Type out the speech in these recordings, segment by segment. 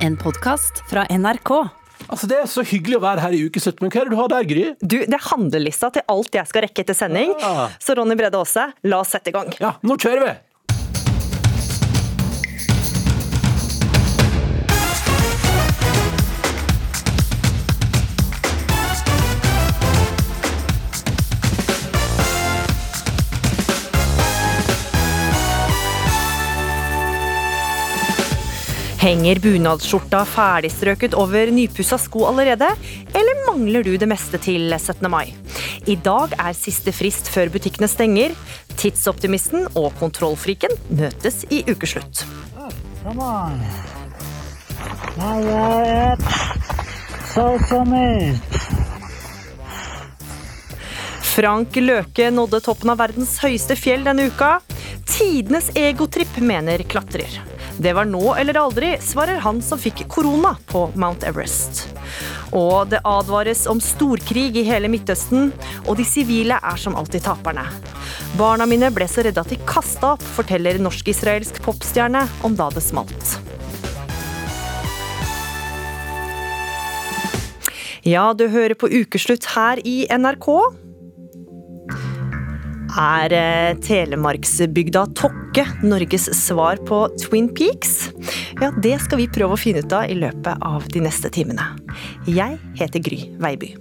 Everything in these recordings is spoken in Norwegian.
En podkast fra NRK. Altså, Det er så hyggelig å være her i ukeslutt, men hva er det du har der, Gry? Du, Det er handlelista til alt jeg skal rekke etter sending. Ja. Så Ronny Brede Aase, la oss sette i gang. Ja, nå kjører vi! Henger bunadsskjorta ferdigstrøket over nypussa sko allerede, eller mangler du det meste til 17. mai? I dag er siste frist før butikkene stenger. Tidsoptimisten og kontrollfriken møtes i ukeslutt. Come on. Now. Frank Løke nådde toppen av verdens høyeste fjell denne uka. Tidenes egotripp, mener klatrer. Det var nå eller aldri, svarer han som fikk korona på Mount Everest. Og det advares om storkrig i hele Midtøsten, og de sivile er som alltid taperne. Barna mine ble så redde at de kasta opp, forteller norsk-israelsk popstjerne om da det smalt. Ja, du hører på Ukeslutt her i NRK. Er eh, telemarksbygda Tokke Norges svar på Twin Peaks? Ja, det skal vi prøve å finne ut av i løpet av de neste timene. Jeg heter Gry Veiby.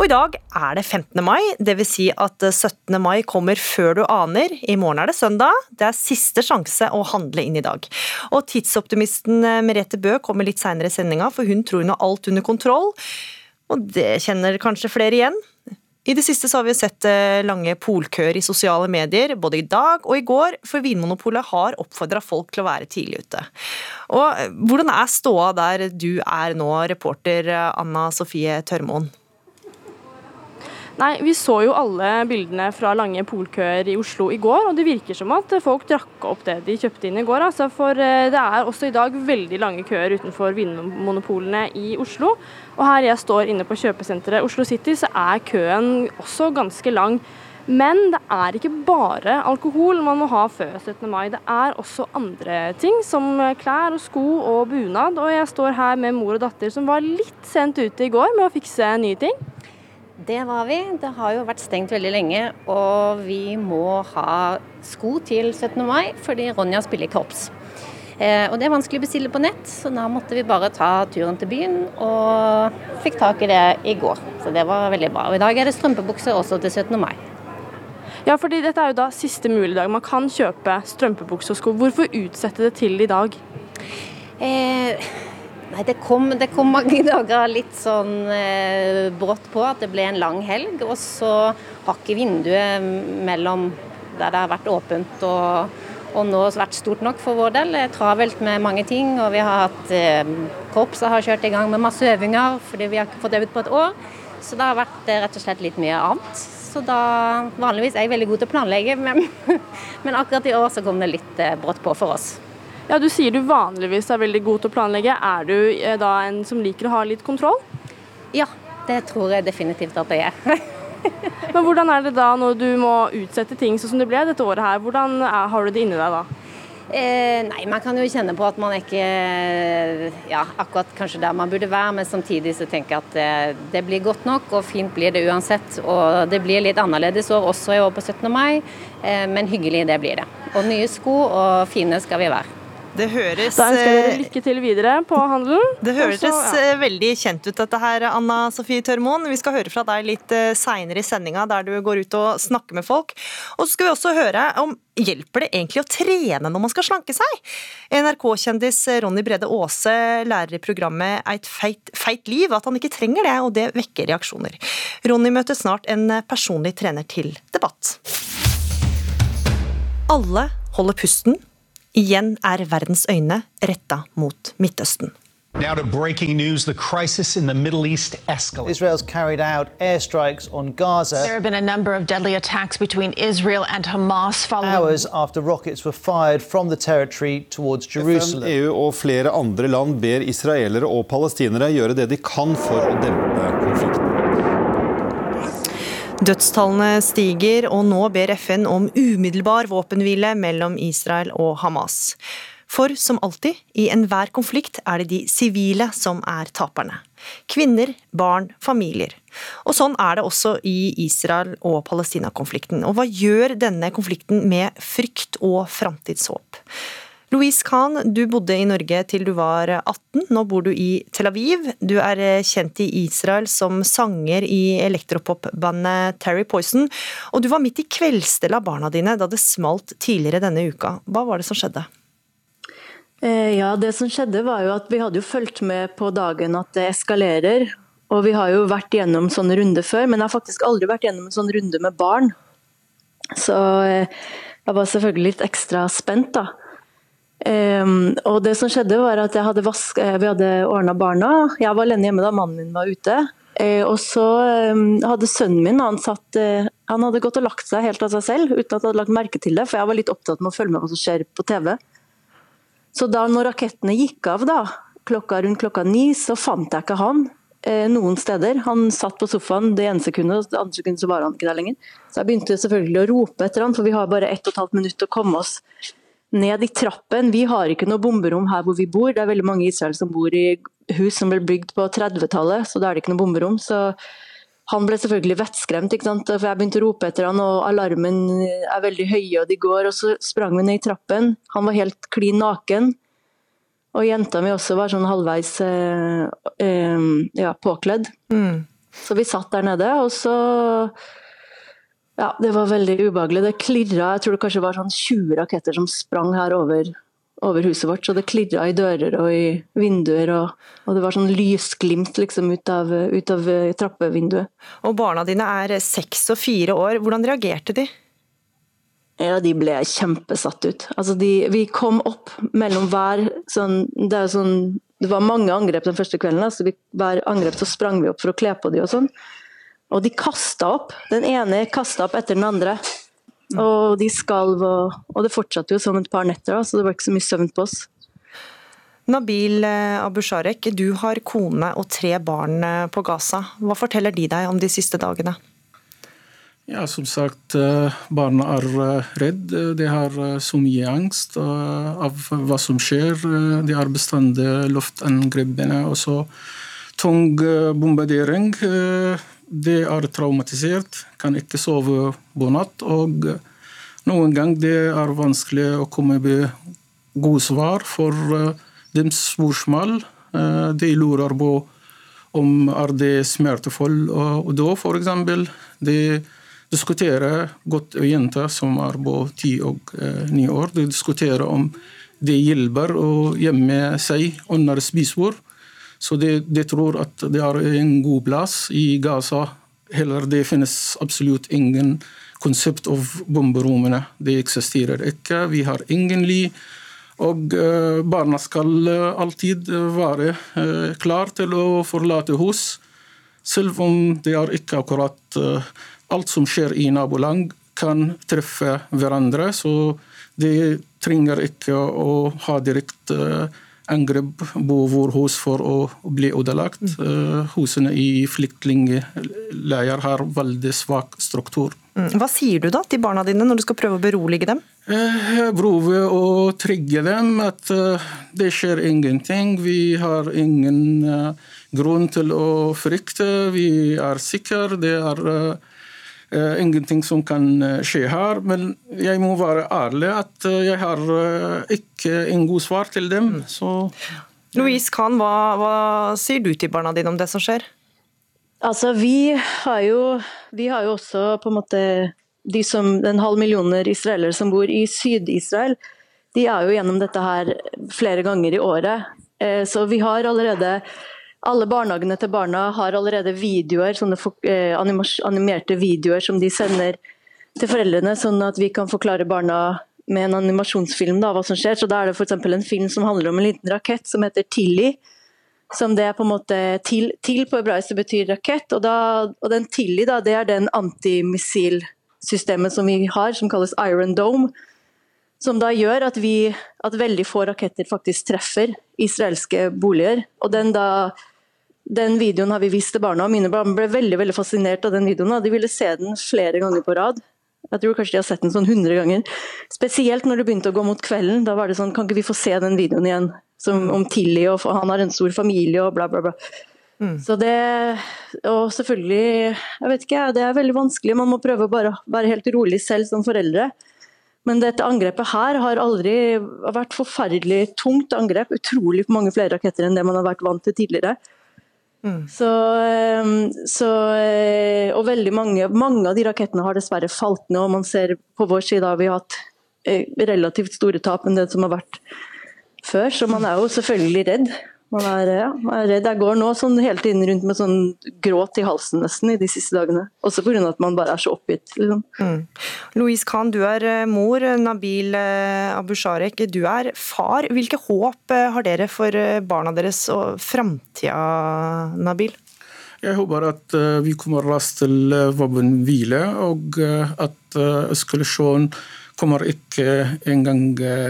Og i dag er det 15. mai, dvs. Si at 17. mai kommer før du aner. I morgen er det søndag. Det er siste sjanse å handle inn i dag. Og tidsoptimisten eh, Merete Bø kommer litt seinere i sendinga, for hun tror hun har alt under kontroll. Og det kjenner kanskje flere igjen. I det siste så har vi sett eh, lange polkøer i sosiale medier, både i dag og i går, for Vinmonopolet har oppfordra folk til å være tidlig ute. Og eh, Hvordan er ståa der du er nå, reporter eh, Anna Sofie Tørmoen? Nei, Vi så jo alle bildene fra lange polkøer i Oslo i går, og det virker som at folk drakk opp det de kjøpte inn i går. Altså, for det er også i dag veldig lange køer utenfor vinmonopolene i Oslo. Og her jeg står inne på kjøpesenteret Oslo City, så er køen også ganske lang. Men det er ikke bare alkohol man må ha før 17. mai. Det er også andre ting, som klær og sko og bunad. Og jeg står her med mor og datter som var litt sent ute i går med å fikse nye ting. Det var vi. Det har jo vært stengt veldig lenge, og vi må ha sko til 17. mai fordi Ronja spiller korps. Eh, og det er vanskelig å bestille på nett, så da måtte vi bare ta turen til byen, og fikk tak i det i går. Så det var veldig bra. Og i dag er det strømpebukser også til 17. mai. Ja, fordi dette er jo da siste mulig dag man kan kjøpe strømpebukser og sko. Hvorfor utsette det til i dag? Eh, Nei, det kom, det kom, mange dager litt sånn eh, brått på at det ble en lang helg. Og så har ikke vinduet mellom der det har vært åpent og, og nå vært stort nok for vår del. Travelt med mange ting. Og vi har hatt eh, korpset har kjørt i gang med masse øvinger fordi vi har ikke fått øvd på et år. Så det har vært eh, rett og slett litt mye annet. Så da Vanligvis er jeg veldig god til å planlegge, men, men akkurat i år så kom det litt eh, brått på for oss. Ja, Du sier du vanligvis er veldig god til å planlegge. Er du eh, da en som liker å ha litt kontroll? Ja, det tror jeg definitivt at jeg er. Men hvordan er det da når du må utsette ting sånn som det ble dette året her? Hvordan er, har du det inni deg da? Eh, nei, man kan jo kjenne på at man er ikke ja, akkurat kanskje der man burde være, men samtidig så tenker jeg at det, det blir godt nok, og fint blir det uansett. Og det blir litt annerledes år også i år på 17. mai, eh, men hyggelig det blir det. Og nye sko og fine skal vi være. Det høres Da ønsker jeg dere lykke til videre på handelen. Det høres Også, ja. veldig kjent ut dette her, Anna Sofie Tørmoen. Vi skal høre fra deg litt seinere i sendinga, der du går ut og snakker med folk. Og så skal vi også høre om Hjelper det egentlig å trene når man skal slanke seg? NRK-kjendis Ronny Brede Aase lærer i programmet Eit feit, feit liv at han ikke trenger det, og det vekker reaksjoner. Ronny møter snart en personlig trener til debatt. Alle holder pusten. Igjen er verdens øyne retta mot Midtøsten. Now to breaking news the crisis in the Middle East escalates. Israel's carried out airstrikes on Gaza. There have been a number of deadly attacks between Israel and Hamas following. Hours after rockets were fired from the territory towards Jerusalem. FN, EU og flere andre land ber israelere og palestinere gjøre det de kan for å dempe konflikten. Dødstallene stiger, og nå ber FN om umiddelbar våpenhvile mellom Israel og Hamas. For som alltid, i enhver konflikt er det de sivile som er taperne. Kvinner, barn, familier. Og sånn er det også i Israel- og Palestina-konflikten. Og hva gjør denne konflikten med frykt og framtidshåp? Louise Kahn, du bodde i Norge til du var 18. Nå bor du i Tel Aviv. Du er kjent i Israel som sanger i elektropopbandet Terry Poison. Og du var midt i kveldsstellet av barna dine da det smalt tidligere denne uka. Hva var det som skjedde? Eh, ja, Det som skjedde var jo at vi hadde jo fulgt med på dagen at det eskalerer. Og vi har jo vært gjennom sånne runder før, men jeg har faktisk aldri vært gjennom en sånn runde med barn. Så eh, jeg var selvfølgelig litt ekstra spent, da. Um, og det som skjedde var at hadde vask, eh, Vi hadde ordna barna. Jeg var alene hjemme da mannen min var ute. Uh, og så um, hadde sønnen min han, satt, uh, han hadde gått og lagt seg helt av seg selv uten at han hadde lagt merke til det, for jeg var litt opptatt med å følge med hva som skjer på TV. Så da når rakettene gikk av da, klokka rundt klokka ni, så fant jeg ikke han uh, noen steder. Han satt på sofaen det ene sekundet, og det andre sekundet så var han ikke der lenger. Så jeg begynte selvfølgelig å rope etter han, for vi har bare ett og et halvt minutt å komme oss ned i trappen. Vi har ikke noe bomberom her hvor vi bor. Det er veldig mange i Israel som bor i hus som ble bygd på 30-tallet, så da er det ikke noe bomberom. Så han ble selvfølgelig vettskremt, ikke sant? for jeg begynte å rope etter han, og alarmen er veldig høy, og de går. Og så sprang vi ned i trappen. Han var helt klin naken. Og jenta mi også var sånn halvveis eh, eh, ja, påkledd. Mm. Så vi satt der nede, og så ja, det var veldig ubehagelig. Det klirra, jeg tror det kanskje var sånn 20 raketter som sprang her over, over huset vårt. Så det klirra i dører og i vinduer, og, og det var sånn lysglimt liksom ut av, ut av trappevinduet. Og barna dine er seks og fire år. Hvordan reagerte de? Ja, De ble kjempesatt ut. Altså de, vi kom opp mellom hver sånn Det, sånn, det var mange angrep den første kvelden. Altså vi, hver angrep så sprang vi opp for å kle på dem og sånn. Og de kasta opp. Den ene kasta opp etter den andre. Og de skalv, og, og, det fortsatte jo som et par netter, da, så det var ikke så mye søvn på oss. Nabil eh, Abusharek, du har kone og tre barn eh, på Gaza. Hva forteller de deg om de siste dagene? Ja, Som sagt, eh, barna er redd. De har så mye angst av hva som skjer. De har bestandig luftangrepene og så tung bombardering de er traumatisert, kan ikke sove på natt. Og noen ganger det er vanskelig å komme med gode svar for uh, deres spørsmål. Uh, de lurer på om er det smertefullt å dø, f.eks. De diskuterer godt og jenter som er på ti og uh, ni år. De diskuterer om det hjelper å gjemme seg under spisebord. Så de, de, tror at det er en god plass i Gaza. Heller det finnes absolutt ingen konsept av bomberommene. Det eksisterer ikke. Vi har ingen ly. Og uh, barna skal uh, alltid være klare klar til å forlate hus. Selv om det er ikke akkurat alt som skjer i naboland, kan treffe hverandre. Så de trenger ikke å ha direkte angrep på vår hus for å bli ødelagt. Mm. Husene i flyktningleirer har veldig svak struktur. Mm. Hva sier du da til barna dine når du skal prøve å berolige dem? Jeg eh, prøver å trygge dem at eh, det skjer ingenting. Vi har ingen grunn til å frykte. Vi er sikre. Det er ingenting som kan uh, skje her. Men jeg må være ærlig at uh, jeg har ikke en god svar til dem. Mm. Så Louise Kahn, hva, hva, sier du til barna dine om det som skjer? Altså, vi har jo, vi har jo også på en måte de som, Den halv millioner israelere som bor i Syd-Israel, de er jo gjennom dette her flere ganger i året. Så vi har allerede alle barnehagene til barna har allerede videoer, sånne eh, animerte videoer som de sender til foreldrene, sånn at vi kan forklare barna med en animasjonsfilm da, hva som skjer. Så Da er det f.eks. en film som handler om en liten rakett som heter Tilly. Som det er på en måte Til, til på hebraisk betyr rakett, og, da, og den Tilly da, det er den antimissilsystemet som vi har, som kalles Iron Dome. Som da gjør at, vi, at veldig få raketter faktisk treffer israelske boliger. Og den da den videoen har vi vist til barna, og mine barn ble veldig veldig fascinert av den videoen. og De ville se den flere ganger på rad. Jeg tror kanskje de har sett den sånn 100 ganger. Spesielt når det begynte å gå mot kvelden. Da var det sånn, kan ikke vi få se den videoen igjen? Som, om Tilly, og han har en stor familie og bla, bla, bla. Mm. Så det Og selvfølgelig, jeg vet ikke, det er veldig vanskelig. Man må prøve å bare være helt rolig selv som foreldre. Men dette angrepet her har aldri vært forferdelig tungt angrep. Utrolig mange flere raketter enn det man har vært vant til tidligere. Mm. Så, ehm, så, eh, og veldig mange, mange av de rakettene har dessverre falt ned. og man ser På vår side har vi hatt eh, relativt store tap enn det som har vært før, så man er jo selvfølgelig redd. Man er, ja, man er, redd. Jeg går nå sånn hele tiden rundt med sånn gråt i halsen nesten i de siste dagene. Også pga. at man bare er så oppgitt. Liksom. Mm. Louise Khan, du er eh, mor. Nabil eh, Abusharek, du er far. Hvilke håp eh, har dere for barna deres og framtida, Nabil? Jeg håper at vi kommer raskt til våpenhvile, og at eskalasjon kommer ikke en gang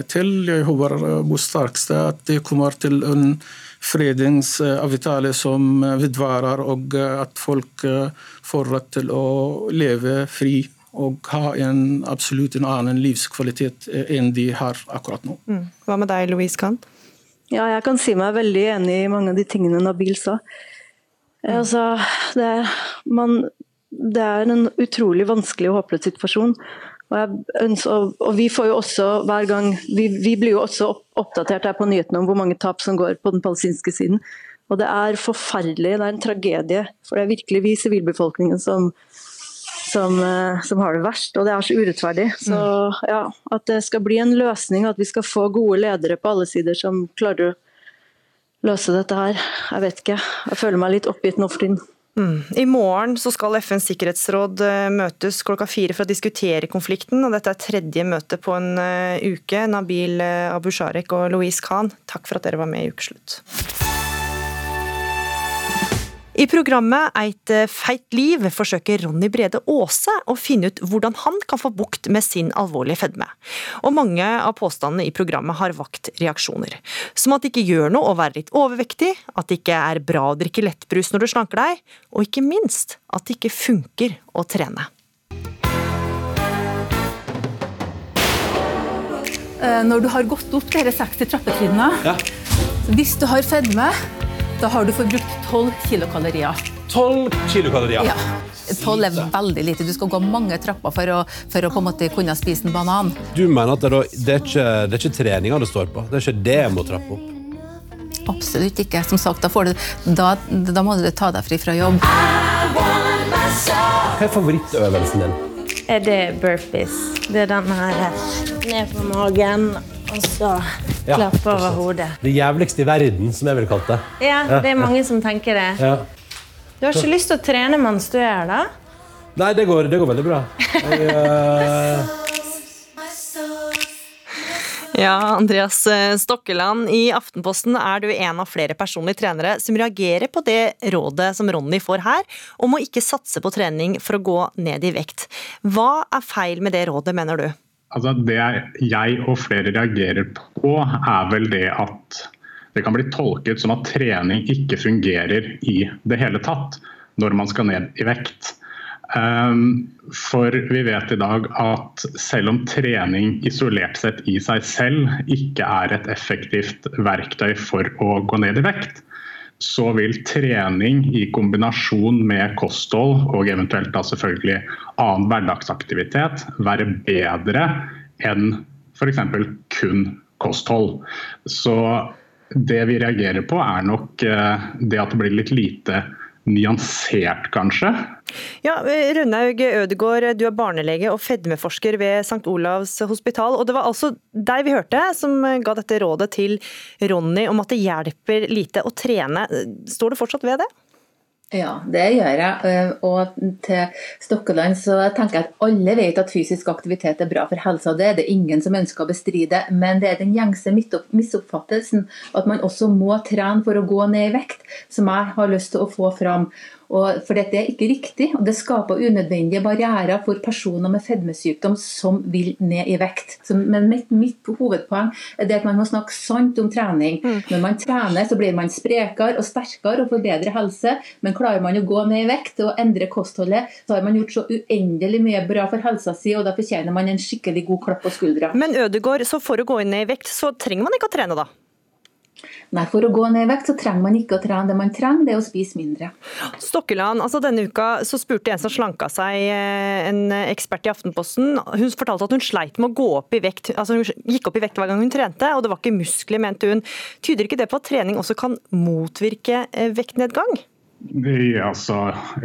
til. Jeg håper på sterkeste at det kommer til en fredingsavtale som vedvarer, og at folk får rett til å leve fri og ha en absolutt en annen livskvalitet enn de har akkurat nå. Mm. Hva med deg, Louise Kant? Ja, jeg kan si meg veldig enig i mange av de tingene Nabil sa. Mm. Altså, det, man, det er en utrolig vanskelig og håpløs situasjon. Og, ønsker, og, vi får jo også hver gang vi, vi, blir jo også oppdatert her på nyhetene om hvor mange tap som går på den palestinske siden. Og det er forferdelig, det er en tragedie. For det er virkelig vi sivilbefolkningen som, som, eh, som, har det verst, og det er så urettferdig. Så mm. ja, At det skal bli en løsning, at vi skal få gode ledere på alle sider som klarer å løse dette her. Jeg vet ikke. Jeg føler meg litt oppgitt nå for tiden. Mm. I morgen skal FNs sikkerhetsråd eh, møtes klokka fire for å diskutere konflikten. og Dette er tredje møte på en eh, uke. Nabil eh, Abusharek og Louise Khan, takk for at dere var med i Ukeslutt. I programmet Eit feit liv forsøker Ronny Brede Aase å finne ut hvordan han kan få bukt med sin alvorlige fedme. Og mange av påstandene i programmet har vakt reaksjoner. Som at det ikke gjør noe å være litt overvektig, at det ikke er bra å drikke lettbrus når du slanker deg, og ikke minst at det ikke funker å trene. Eh, når du har gått opp disse 60 trappetrinnene, ja. hvis du har fedme da har du forbrukt 12 kilokalorier. 12 kilokalorier? Ja. 12 er veldig lite. Du skal gå mange trapper for å, for å på en måte kunne spise en banan. Du mener at det, det, er ikke, det er ikke treninga det står på? Det er ikke det jeg må trappe opp? Absolutt ikke. Som sagt, da, du, da, da må du ta deg fri fra jobb. Hva er favorittøvelsen din? Er det burpees? Det er den her. Ned på magen og så ja, klappe over hodet. Det jævligste i verden, som jeg ville kalt det. Ja, det er mange som tenker det. Ja. Du har ikke lyst til å trene mens du er her, da? Nei, det går, det går veldig bra. Jeg, uh... Ja, Andreas eh, Stokkeland, i Aftenposten er du en av flere personlige trenere som reagerer på det rådet som Ronny får her, om å ikke satse på trening for å gå ned i vekt. Hva er feil med det rådet, mener du? Altså det jeg og flere reagerer på, er vel det at det kan bli tolket som at trening ikke fungerer i det hele tatt når man skal ned i vekt. Ehm, for vi vet i dag at selv om trening isolert sett i seg selv ikke er et effektivt verktøy for å gå ned i vekt, så vil trening i kombinasjon med kosthold og eventuelt da selvfølgelig annen hverdagsaktivitet være bedre enn f.eks. kun kosthold. Så det vi reagerer på er nok eh, det at det blir litt lite nyansert, kanskje. Ja, Rønnaug Ødegård, du er barnelege og fedmeforsker ved St. Olavs hospital. og Det var altså deg vi hørte som ga dette rådet til Ronny om at det hjelper lite å trene. Står du fortsatt ved det? Ja, det gjør jeg. Eh, og til Stokkeland så tenker jeg at alle vet at fysisk aktivitet er bra for helsa. Det er det ingen som ønsker å bestride. Men det er den gjengse misoppfattelsen at man også må trene for å gå ned i vekt, som jeg har lyst til å få fram. Og, for dette er ikke riktig, og det skaper unødvendige barrierer for personer med fedmesykdom som vil ned i vekt. Så, men mitt, mitt, hovedpoeng er det at man må snakke sant om trening. Mm. Når man trener, så blir man sprekere og sterkere og får bedre helse. Men klarer man å gå ned i vekt og endre kostholdet, så har man gjort så uendelig mye bra for helsa si, og da fortjener man en skikkelig god klapp på skuldra. Men Ødegård, så for å gå inn i vekt, så trenger man ikke å trene, da? Nei, For å gå ned i vekt så trenger man ikke å trene. Det man trenger, det er å spise mindre. Stokkeland, altså Denne uka så spurte en som slanka seg, eh, en ekspert i Aftenposten. Hun fortalte at hun sleit med å gå opp i vekt. altså Hun gikk opp i vekt hver gang hun trente, og det var ikke muskler, mente hun. Tyder ikke det på at trening også kan motvirke eh, vektnedgang? Altså,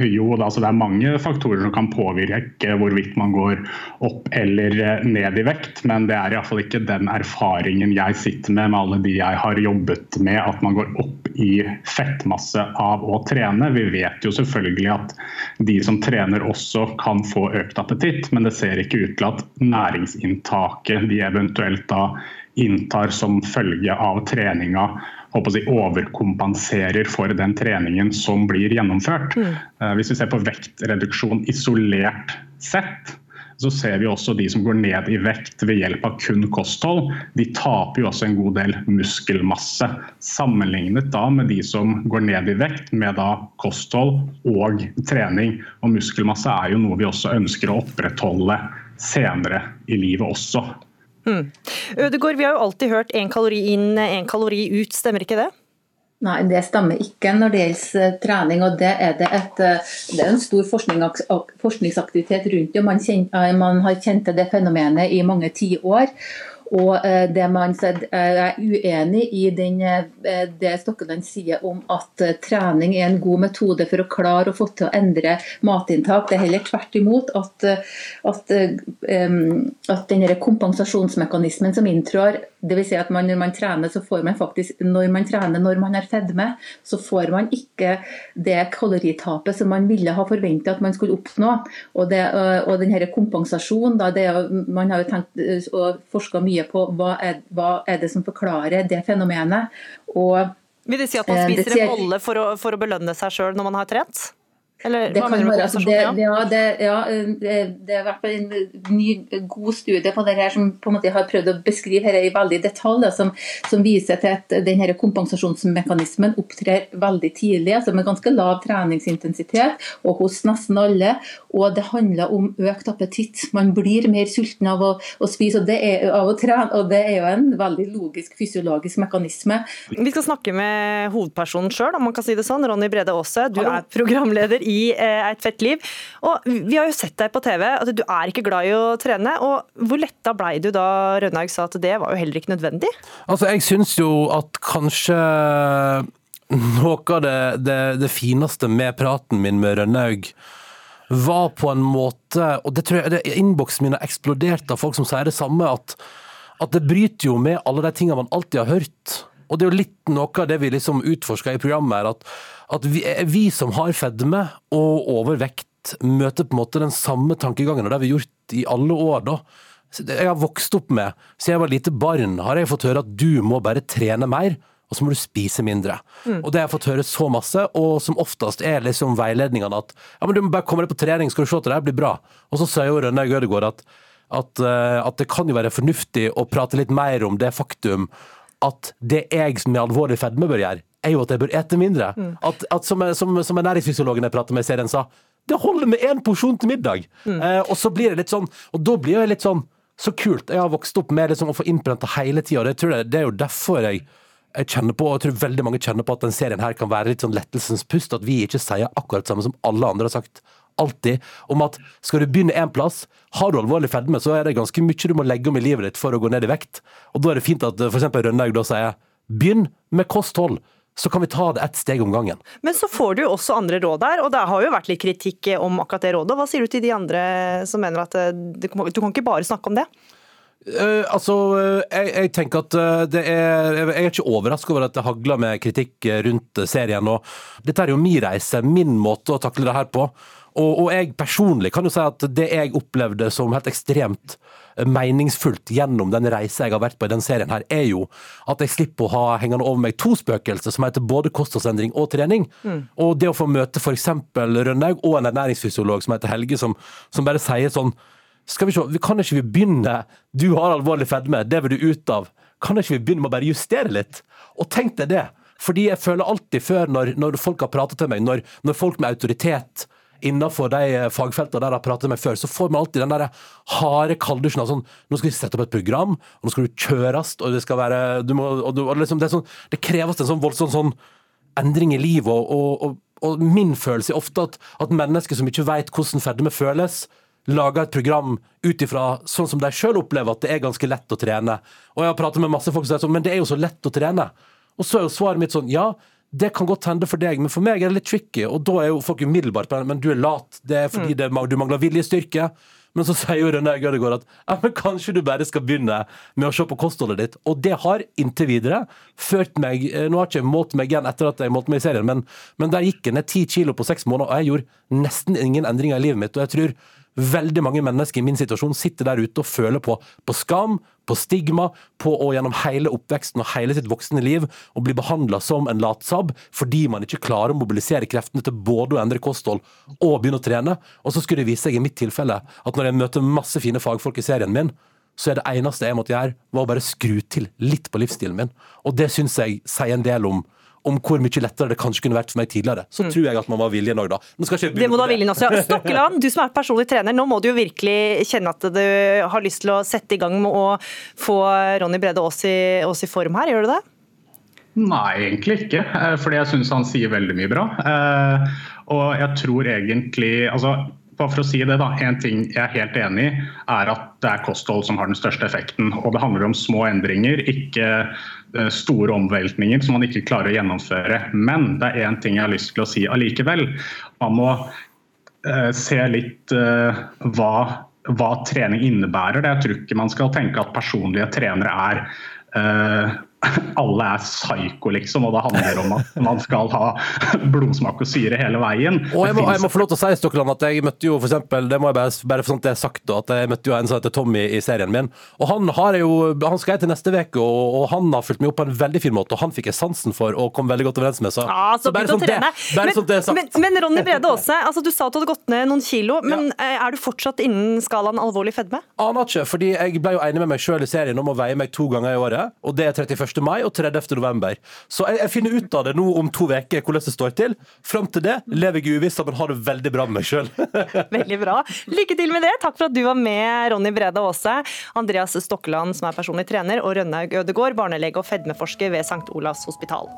jo, altså det er mange faktorer som kan påvirke hvorvidt man går opp eller eh, ned i vekt. Men det er iallfall ikke den erfaringen jeg sitter med med alle de jeg har jobbet med, at man går opp i fettmasse av å trene. Vi vet jo selvfølgelig at de som trener også kan få økt appetitt, men det ser ikke ut til at næringsinntaket de eventuelt da inntar som følge av treninga si, overkompenserer for den treningen som blir gjennomført. Mm. Eh, hvis vi ser på vektreduksjon isolert sett, så ser vi også de som går ned i vekt ved hjelp av kun kosthold. De taper jo også en god del muskelmasse, sammenlignet da med de som går ned i vekt med da kosthold og trening. Og muskelmasse er jo noe vi også ønsker å opprettholde senere i livet også. Mm. Ødegård, vi har jo alltid hørt én kalori inn, én kalori ut, stemmer ikke det? Nei, det stemmer ikke når det gjelder eh, trening. og Det er, det et, eh, det er en stor forskningsaktivitet rundt det. Man, eh, man har kjent til det fenomenet i mange tiår. Og eh, det man eh, er uenig i den, eh, det Stokkeland sier om at trening er en god metode for å klare å få til å endre matinntak. Det er heller tvert imot at, at, at denne kompensasjonsmekanismen som inntrår, dvs. Si at man, når man trener, så får man faktisk når man trener når man har fedme, så får man ikke det kaloritapet som man ville ha forventa at man skulle oppnå. Og, det, og denne kompensasjonen, da, det, man har jo tenkt og forska mye mye på hva er, hva er det som forklarer det fenomenet. Og, Vil det si at man eh, spiser en bolle for å, for å belønne seg sjøl når man har trent? Eller, det, kan være, altså det, ja, det, ja, det, det er i hvert fall en ny, god studie på det her som på en måte har prøvd å beskrive her i veldig detalj, som, som, viser til at denne kompensasjonsmekanismen opptrer veldig tidlig, altså med ganske lav treningsintensitet og hos nesten alle. Og det handler om økt appetitt. Man blir mer sulten av å, å spise og er, av å trene, og det er jo en veldig logisk fysiologisk mekanisme. Vi skal snakke med hovedpersonen sjøl, om man kan si det sånn. Ronny Brede Aase, du er programleder i eh, Et fett liv. Og Vi har jo sett deg på TV, at du er ikke glad i å trene. og Hvor letta blei du da Rønnaug sa at det var jo heller ikke nødvendig? Altså, Jeg syns jo at kanskje noe av det, det, det fineste med praten min med Rønnaug var på en måte Og det tror jeg innboksen min har eksplodert av folk som sier det samme. at, at det bryter jo med alle de tingene man alltid har hørt. Og det er jo litt noe av det vi liksom utforsker i programmet, her, at at vi, vi, som har fedme og overvekt, møter på en måte den samme tankegangen, og det har vi gjort i alle år. da. Jeg har vokst opp med, siden jeg var lite barn, har jeg fått høre at du må bare trene mer. Og så må du spise mindre. Mm. Og Det har jeg fått høre så masse, og som oftest er liksom veiledningene at ja, men du må bare komme deg på trening, skal du se at det blir bra. Og så sier jo Rønnaug Ødegaard at, at, uh, at det kan jo være fornuftig å prate litt mer om det faktum at det jeg med alvorlig fedme bør gjøre, er jo at jeg bør ete mindre. Mm. At, at som, som, som ernæringsfysiologen jeg pratet med i serien sa, det holder med én porsjon til middag. Mm. Eh, og så blir det litt sånn, og da blir jeg litt sånn så kult. Jeg har vokst opp med liksom å få innprenta hele tida. Det, det, er jo derfor jeg, jeg kjenner på, og jeg tror veldig mange kjenner på at den serien her kan være litt sånn lettelsens pust. At vi ikke sier akkurat det samme som alle andre har sagt alltid. Om at skal du begynne én plass, har du alvorlig fedme, så er det ganske mye du må legge om i livet ditt for å gå ned i vekt. Og da er det fint at f.eks. Rønnaug da sier begynn med kosthold så kan vi ta det ett steg om gangen. Men så får du jo også andre råd der, og det har jo vært litt kritikk om akkurat det rådet. Hva sier du til de andre som mener at eh, du kan ikke bare snakke om det? Uh, altså, jeg, jeg, tenker at det er Jeg er ikke overrasket over at det hagler med kritikk rundt serien. og Dette er jo min reise, min måte å takle det her på. Og, og jeg personlig kan jo si at det jeg opplevde som helt ekstremt meningsfullt gjennom den reisa jeg har vært på i den serien her, er jo at jeg slipper å ha hengende over meg to spøkelser som heter både kostholdsendring og trening. Mm. Og det å få møte f.eks. Rønnaug og en ernæringsfysiolog som heter Helge, som, som bare sier sånn skal vi se, vi kan ikke vi begynne Du har alvorlig fedme, det vil du ut av. Kan ikke vi begynne med å bare justere litt? Og tenk deg det! Fordi jeg føler alltid før, når, når folk har pratet til meg, når, når folk med autoritet innenfor de fagfeltene der jeg pratet med før, så får man alltid den der harde kalddusjen av sånn Nå skal vi sette opp et program, og nå skal du kjøres, og det skal være må, du, liksom, det, sånn, det kreves en sånn voldsom sånn endring i livet, og, og, og, min følelse er ofte at, at mennesker som ikke vet hvordan fedme føles, lager et program ut ifra sånn som de sjøl opplever at det er ganske lett å trene. Og jeg har pratet med masse folk som sier sånn, men det er jo så lett å trene. Og så er jo svaret mitt sånn, ja, det kan godt hende for deg, men for meg er det litt tricky. Og da er jo folk umiddelbart på den, men du er lat, det er fordi det, du mangler viljestyrke. Men så sier jo Rønne Gødegård at ja, men kanskje du bare skal begynne med å se på kostholdet ditt. Og det har inntil videre ført meg eh, Nå har jeg ikke målt meg igjen etter at jeg målte meg i serien, men, men der gikk jeg ned ti kilo på seks måneder, og jeg gjorde nesten ingen endringer i livet mitt. Og jeg tror veldig mange mennesker i min situasjon sitter der ute og føler på, på skam, på stigma, på å gjennom hele oppveksten og hele sitt voksne liv å bli behandla som en latsabb fordi man ikke klarer å mobilisere kreftene til både å endre kosthold og begynne å trene. Og så skulle det vise seg i mitt tilfelle at når jeg møter masse fine fagfolk i serien min, så er det eneste jeg måtte gjøre, var å bare skru til litt på livsstilen min. Og det syns jeg sier en del om om hvor mye lettere det kanskje kunne vært for meg tidligere. Så Mm. tror jeg at man var viljen òg, da. Nå skal ikke Det må du ha viljen også. Ja. Stokkeland, du som er personlig trener, nå må du jo virkelig kjenne at du har lyst til å sette i gang med å få Ronny Brede Aas i, i form her, gjør du det? Nei, egentlig ikke. eh, Fordi jeg syns han sier veldig mye bra. Eh, Og jeg tror egentlig altså, bare for å si det da, En ting jeg er helt enig i, er at det er kosthold som har den største effekten. Og det handler om små endringer, ikke store omveltninger som man ikke klarer å gjennomføre. Men det er én ting jeg har lyst til å si allikevel. Man må eh, se litt eh, hva, hva trening innebærer. Det. Tror ikke man skal tenke at personlige trenere er eh, alle er psyko, liksom, og det handler om at man skal ha blodsmak og syre hele veien. Og jeg må, jeg må få lov til å si Stokland, at jeg møtte jo for eksempel, det må jeg bare, bare for sånt det er sagt at jeg møtte jo en som heter Tommy i serien min. Og han har jo, han skal jeg til neste uke, og, og han har fulgt meg opp på en veldig fin måte, og han fikk jeg sansen for og kom veldig godt overens med. Så, Ja, så bare sånt det, bare Men, sånn det er sagt. men, men Ronny Brede Aase, altså, du sa at du hadde gått ned noen kilo, men ja. er du fortsatt innen skalaen alvorlig fedme? Aner ikke, fordi jeg ble jo enig med meg sjøl i serien om å veie meg to ganger i året. Og det er 31. mai og 30. november. Så jeg, jeg finner ut av det nå om to uker hvordan det står til. Fram til det lever jeg i uvisse, men har det veldig bra med meg sjøl. Veldig bra. Lykke til med det. Takk for at du var med, Ronny Brede Aase. Andreas Stokkeland, som er personlig trener, og Rønnaug Ødegård, barnelege og fedmeforsker ved St. Olavs hospital.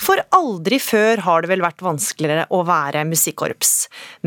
For aldri før har det vel vært vanskeligere å være musikkorps.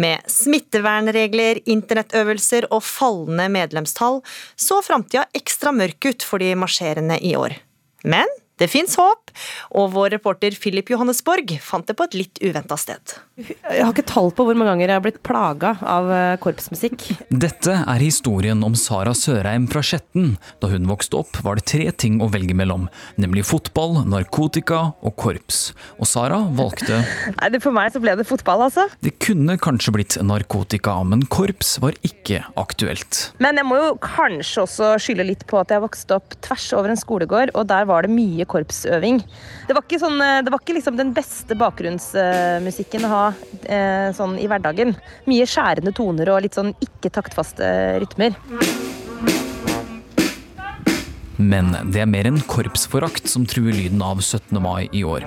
Med smittevernregler, internettøvelser og fallende medlemstall så framtida ekstra mørk ut for de marsjerende i år. Men det fins håp, og vår reporter Philip Johannesborg fant det på et litt uventa sted. Jeg har ikke tall på hvor mange ganger jeg har blitt plaga av eh, korpsmusikk. Dette er historien om Sara Sørheim fra Skjetten. Da hun vokste opp, var det tre ting å velge mellom, nemlig fotball, narkotika og korps. Og Sara valgte Nei, For meg så ble det fotball, altså. Det kunne kanskje blitt narkotika, men korps var ikke aktuelt. Men jeg må jo kanskje også skylde litt på at jeg vokste opp tvers over en skolegård, og der var det mye korpsøving. Det var ikke, sånn, eh, det var ikke liksom den beste bakgrunnsmusikken å ha eh, sånn i hverdagen. Mye skjærende toner og litt sånn ikke taktfaste rytmer. Men det er mer enn korpsforakt som truer lyden av 17. mai i år.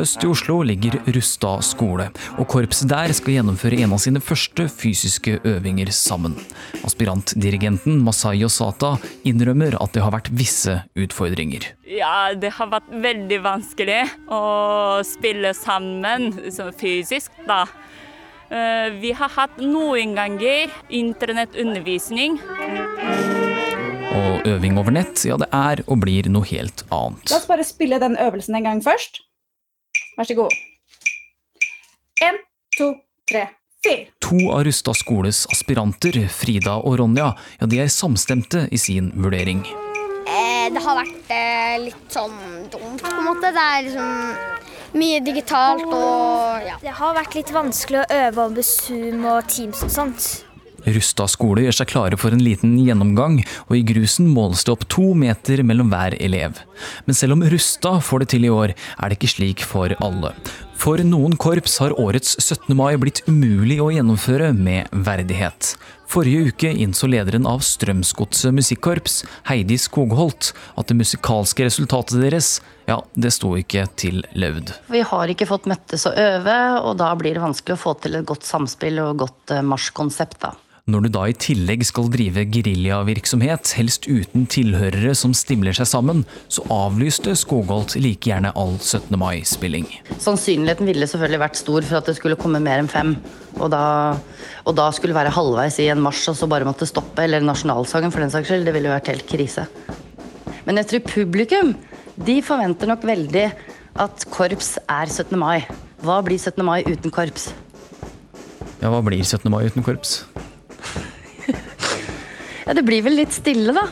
Øst i Oslo ligger Rusta skole, og korpset der skal gjennomføre en av sine første fysiske øvinger sammen. Aspirantdirigenten Masai Osata innrømmer at det har vært visse utfordringer. Ja, det har vært veldig vanskelig å spille sammen fysisk, da. Eh, Vi har hatt noen ganger internettundervisning. Og øving over nett, ja det er og blir noe helt annet. La oss bare spille den øvelsen en gang først. Vær så god. En, to, tre, fire. To av Rustad skoles aspiranter, Frida og Ronja, ja de er samstemte i sin vurdering. Eh, det har vært eh, litt sånn dumt, på en måte. Det er liksom mye digitalt og ja. Det har vært litt vanskelig å øve over Zoom og Teams og sånt. Rustad skole gjør seg klare for en liten gjennomgang, og i grusen måles det opp to meter mellom hver elev. Men selv om Rusta får det til i år, er det ikke slik for alle. For noen korps har årets 17. mai blitt umulig å gjennomføre med verdighet. Forrige uke innså lederen av Strømsgodset musikkorps, Heidi Skogholt, at det musikalske resultatet deres, ja, det sto ikke til laud. Vi har ikke fått møttes og øve, og da blir det vanskelig å få til et godt samspill og godt eh, marsjkonsept, da. Når du da i tillegg skal drive geriljavirksomhet, helst uten tilhørere som stimler seg sammen, så avlyste Skogholt like gjerne all 17. mai-spilling. Sannsynligheten ville selvfølgelig vært stor for at det skulle komme mer enn fem. Og da, og da skulle være halvveis i en marsj og så bare måtte stoppe, eller nasjonalsangen for den saks skyld, det ville jo vært helt krise. Men jeg tror publikum, de forventer nok veldig at korps er 17. mai. Hva blir 17. mai uten korps? Ja, hva blir 17. mai uten korps? Ja, det blir vel litt stille, da.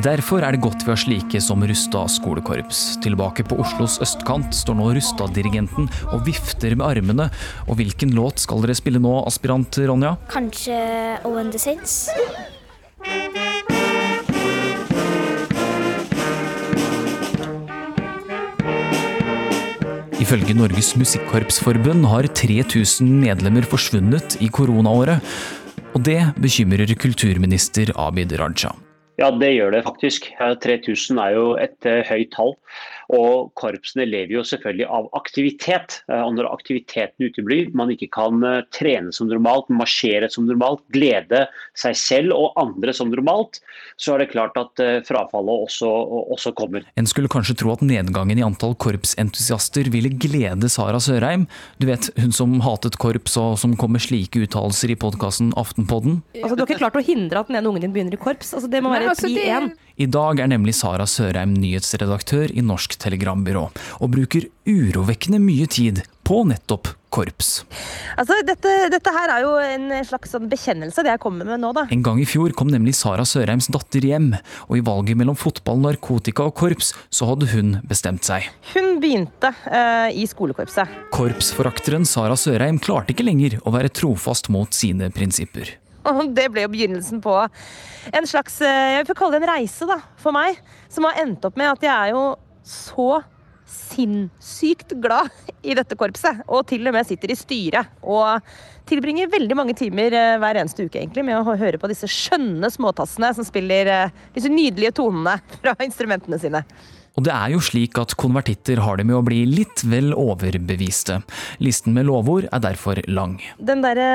Derfor er det godt vi har slike som Rustad skolekorps. Tilbake på Oslos østkant står nå Rustad-dirigenten og vifter med armene. Og hvilken låt skal dere spille nå, aspirant Ronja? Kanskje Owen the Saints? Ifølge Norges Musikkorpsforbund har 3000 medlemmer forsvunnet i koronaåret. Og det bekymrer kulturminister Abid Raja. Ja, det gjør det faktisk. 3000 er jo et uh, høyt tall. Og korpsene lever jo selvfølgelig av aktivitet. Uh, og når aktiviteten uteblir, man ikke kan uh, trene som normalt, marsjere som normalt, glede seg selv og andre som normalt, så er det klart at frafallet også, også kommer. En skulle kanskje tro at nedgangen i antall korpsentusiaster ville glede Sara Sørheim. Du vet, hun som hatet korps og som kom med slike uttalelser i podkasten Aftenpodden. Altså, du har ikke klart å hindre at den ene ungen din begynner i korps. Altså, det må være altså, pri én. I dag er nemlig Sara Sørheim nyhetsredaktør i Norsk Telegrambyrå, og bruker urovekkende mye tid på nettopp korps. Altså, dette, dette her er jo en slags sånn bekjennelse, det jeg kommer med nå, da. En gang i fjor kom nemlig Sara Sørheims datter hjem, og i valget mellom fotball, narkotika og korps, så hadde hun bestemt seg. Hun begynte uh, i skolekorpset. Korpsforakteren Sara Sørheim klarte ikke lenger å være trofast mot sine prinsipper. Og det ble jo begynnelsen på en slags jeg får kalle det en reise da, for meg. Som har endt opp med at jeg er jo så sinnssykt glad i dette korpset. Og til og med sitter i styret. Og tilbringer veldig mange timer hver eneste uke egentlig med å høre på disse skjønne småtassene som spiller disse nydelige tonene fra instrumentene sine. Og det er jo slik at konvertitter har det med å bli litt vel overbeviste. Listen med lovord er derfor lang. Den derre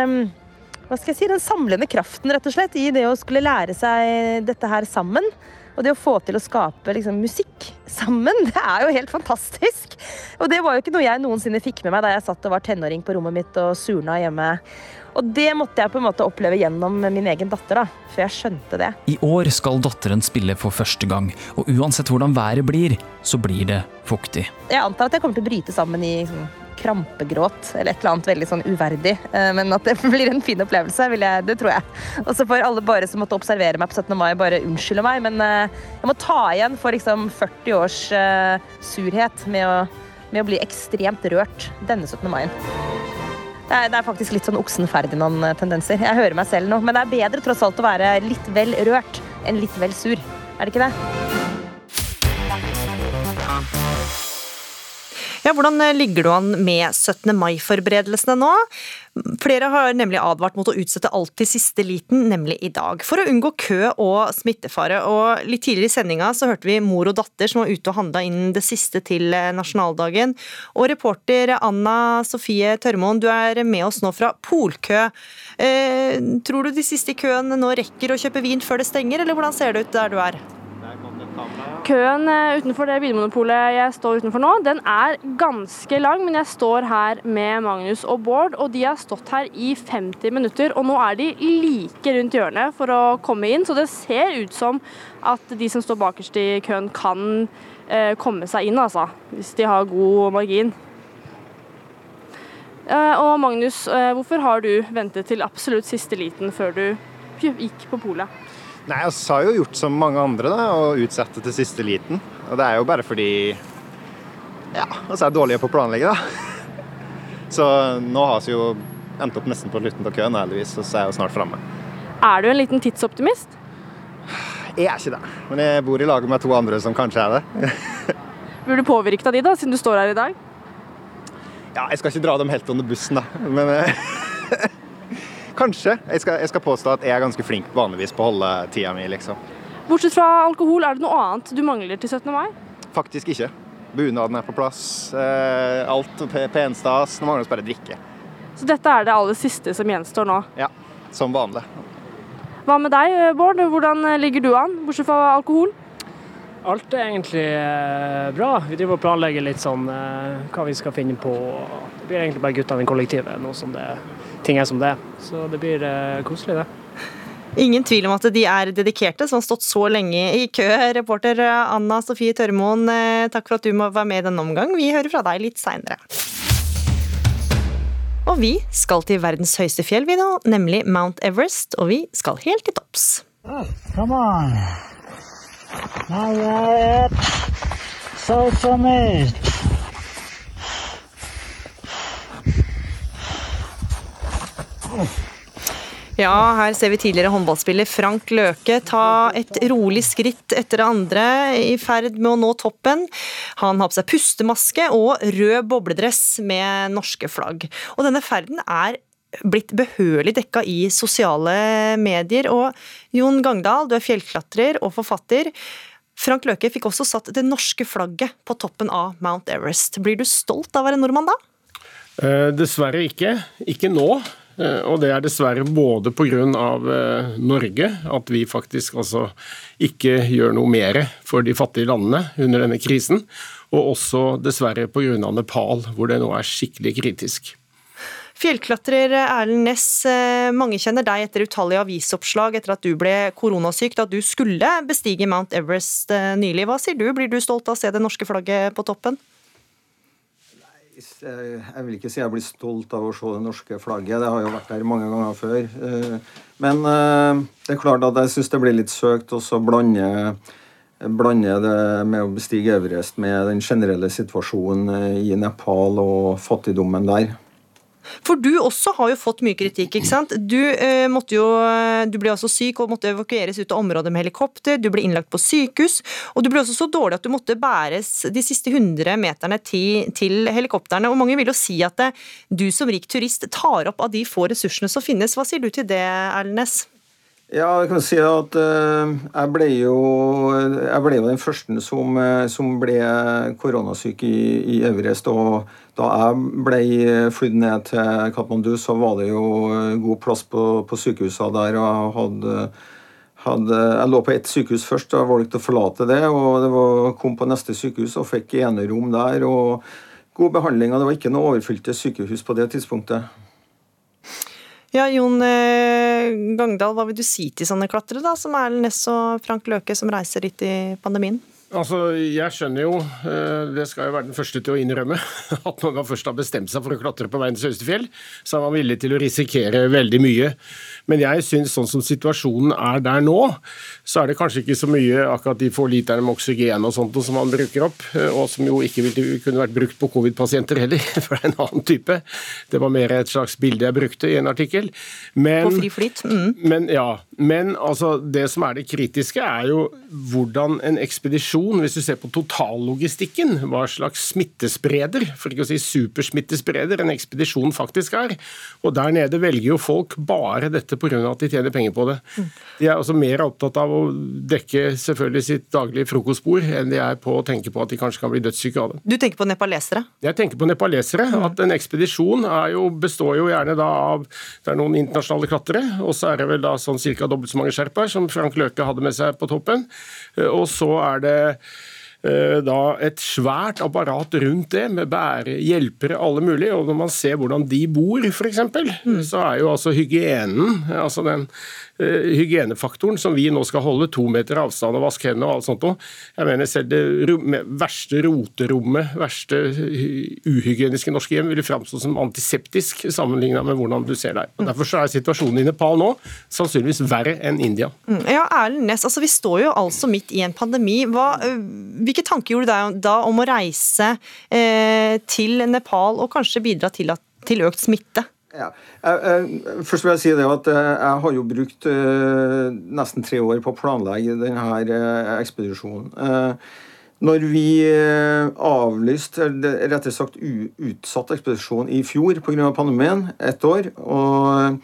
hva skal jeg si, den samlende kraften rett og slett, i det å skulle lære seg dette her sammen. Og det å få til å skape liksom, musikk sammen, det er jo helt fantastisk. Og det var jo ikke noe jeg noensinne fikk med meg da jeg satt og var tenåring på rommet mitt og surna hjemme. Og det måtte jeg på en måte oppleve gjennom min egen datter, da, før jeg skjønte det. I år skal datteren spille for første gang, og uansett hvordan været blir, så blir det fuktig. Jeg antar at jeg kommer til å bryte sammen i sånn, krampegråt eller et eller annet veldig sånn uverdig. Men at det blir en fin opplevelse, jeg, det tror jeg. Og så får alle bare som måtte observere meg på 17. mai, bare unnskylde meg. Men jeg må ta igjen for liksom 40 års uh, surhet med å, med å, bli ekstremt rørt denne 17. mai. Det er, det er, faktisk litt sånn Oksen Ferdinand-tendenser. Jeg hører meg selv nå. Men det er bedre tross alt å være litt vel rørt enn litt vel sur. Er det ikke det? Ja, hvordan ligger du an med 17. mai-forberedelsene nå? Flere har nemlig advart mot å utsette alt til siste liten, nemlig i dag, for å unngå kø og smittefare. Og litt tidligere i sendinga så hørte vi mor og datter som var ute og handla inn det siste til nasjonaldagen. Og reporter Anna Sofie Tørmoen, du er med oss nå fra Polkø. Eh, tror du de siste i køen nå rekker å kjøpe vin før det stenger, eller hvordan ser det ut der du er? Køen utenfor det bilmonopolet jeg står utenfor nå, den er ganske lang, men jeg står her med Magnus og Bård, og de har stått her i 50 minutter. Og nå er de like rundt hjørnet for å komme inn, så det ser ut som at de som står bakerst i køen kan eh, komme seg inn, altså. Hvis de har god margin. Eh, og Magnus, eh, hvorfor har du ventet til absolutt siste liten før du gikk på polet? Nei, Vi har jo gjort som mange andre, da, og utsette til siste liten. Og det er jo bare fordi ja, vi er dårlige på å planlegge, da. Så nå har vi jo endt opp nesten på slutten av køen, heldigvis, og så er jeg jo snart framme. Er du en liten tidsoptimist? Jeg er ikke det, men jeg bor i lag med to andre som kanskje er det. Blir du påvirket av de, da, siden du står her i dag? Ja, jeg skal ikke dra dem helt under bussen, da. Men eh, kanskje. Jeg skal, jeg skal påstå at jeg er ganske flink vanligvis på å holde tida mi, liksom. Bortsett fra alkohol, er det noe annet du mangler til 17. mai? Faktisk ikke. Bunaden er på plass. eh, Alt penstas. Nå mangler vi bare drikke. Så dette er det aller siste som gjenstår nå. Ja, som vanlig. Hva med deg, Bård? Hvordan ligger du an, bortsett fra alkohol? Alt er egentlig eh, bra. Vi driver og planlegger litt sånn eh, hva vi skal finne på. Det blir egentlig bare guttene i kollektivet nå som det, ting er som det er. Så det blir eh, koselig, det. Ingen tvil om at de er dedikerte, som har stått så lenge i kø. Reporter Anna Sofie Tørmoen, eh, takk for at du må være med i denne omgang. Vi hører fra deg litt seinere. Og vi skal til verdens høyeste fjell, vi nå, nemlig Mount Everest. Og vi skal helt til topps. Come on. Now we're South Summit. Ja, her ser vi tidligere håndballspiller Frank Løke ta et rolig skritt etter det andre i ferd med å nå toppen. Han har på seg pustemaske og rød bobledress med norske flagg. Og denne ferden er blitt behørig dekka i sosiale medier. Og Jon Gangdal, du er fjellklatrer og forfatter. Frank Løke fikk også satt det norske flagget på toppen av Mount Everest. Blir du stolt av å være nordmann da? Eh, dessverre ikke. Ikke nå. Eh, og det er dessverre både pga. Eh, Norge, at vi faktisk altså ikke gjør noe mer for de fattige landene under denne krisen, og også dessverre pga. Nepal, hvor det nå er skikkelig kritisk. Fjellklatrer Erlend Næss, eh, mange kjenner deg etter utallige avisoppslag etter at du ble koronasyk da du skulle bestige Mount Everest nylig. Hva sier du, blir du stolt av å se det norske flagget på toppen? Jeg vil ikke si jeg blir stolt av å se det norske flagget, det har jo vært der mange ganger før. Eh, Men eh, det er klart at jeg syns det blir litt søkt å blande, blande det med å bestige Everest med den generelle situasjonen eh, i Nepal og fattigdommen der. For du også har jo fått mye kritikk, ikke sant? Du, eh, jo, du ble også syk og måtte evakueres ut av området med helikopter, du ble innlagt på sykehus, og du ble også så dårlig at du måtte bæres de siste 100 meterne til, til helikopterne. Og mange vil jo si at det, du som rik turist tar opp av de få ressursene som finnes. Hva sier du til det, Erlend Næss? Ja, jeg kan si at eh, jeg ble jo, jeg ble jo den første som, eh, som ble koronasyk i, i Everest. Og da jeg ble flydd ned til Katmandu, så var det jo eh, god plass på, på sykehusene der. og hadde hadde, jeg lå på ett sykehus først, og valgte å forlate det. og det var, Kom på neste sykehus og fikk enerom der. og God behandling. og Det var ikke noe overfylte sykehus på det tidspunktet. Ja, Jon eh, Gangdal, hva vil du si til sånne klatrere da, som Erlend Næss og Frank Løke, som reiser litt i pandemien? Altså, Jeg skjønner jo, eh, det skal jeg være den første til å innrømme, at når man først har bestemt seg for å klatre på verdens høyeste fjell, så er man villig til å risikere veldig mye. Men jeg syns sånn som situasjonen er der nå, så er det kanskje ikke så mye akkurat de få literne med oksygen og sånt som man bruker opp, eh, og som jo ikke ville kunne vært brukt på covid-pasienter heller, for det er en annen type. Det var mer et slags bilde jeg brukte i en artikkel. Men, på fri flyt? Mm. Men, ja, men altså, det som er det kritiske, er jo hvordan en ekspedisjon hvis du ser på totallogistikken, hva slags smittespreder, for ikke å si supersmittespreder, en ekspedisjon faktisk er. Og der nede velger jo folk bare dette pga. at de tjener penger på det. De er også mer opptatt av å dekke selvfølgelig sitt daglige frokostbord enn de er på å tenke på at de kanskje kan bli dødssyke av det. Du tenker på nepalesere? Jeg tenker på nepalesere. At en ekspedisjon jo, består jo gjerne da av det er noen internasjonale klatrere, og så er det vel da sånn ca. dobbelt så mange sherpaer som Frank Løke hadde med seg på toppen. Og så er det da et svært apparat rundt det, med bære, hjelpere, alle mulige. Og når man ser hvordan de bor, f.eks., mm. så er jo altså hygienen, altså den hygienefaktoren som vi nå skal holde, to meter avstand og vaske hendene og alt sånt noe. Jeg mener selv det verste roterommet, verste uhygieniske norske hjem, ville framstå som antiseptisk sammenligna med hvordan du ser deg. Og Derfor så er situasjonen i Nepal nå sannsynligvis verre enn India. Mm. Ja, Erlend Næss, altså vi står jo altså midt i en pandemi. Hva, hvilke tanker gjorde deg da om å reise eh, til Nepal og kanskje bidra til, at, til økt smitte? Ja. Først vil jeg si det at jeg har jo brukt nesten tre år på å planlegge denne ekspedisjonen. Når vi avlyste, rett og slett utsatt ekspedisjonen i fjor pga. pandemien, ett år, og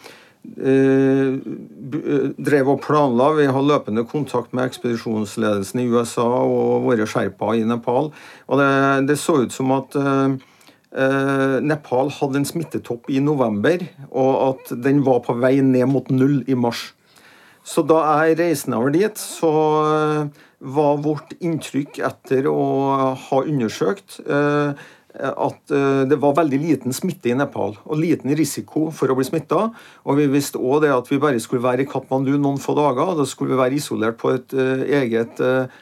drev og planla. Vi har løpende kontakt med ekspedisjonsledelsen i USA og våre sherpaer i Nepal. Og det, det så ut som at Eh, Nepal hadde en smittetopp i november, og at den var på vei ned mot null i mars. Så da jeg reiste over dit, så eh, var vårt inntrykk etter å ha undersøkt eh, at det var veldig liten smitte i Nepal, og liten risiko for å bli smitta. Og vi visste òg at vi bare skulle være i Katmandu noen få dager. og Da skulle vi være isolert på et eget Eh,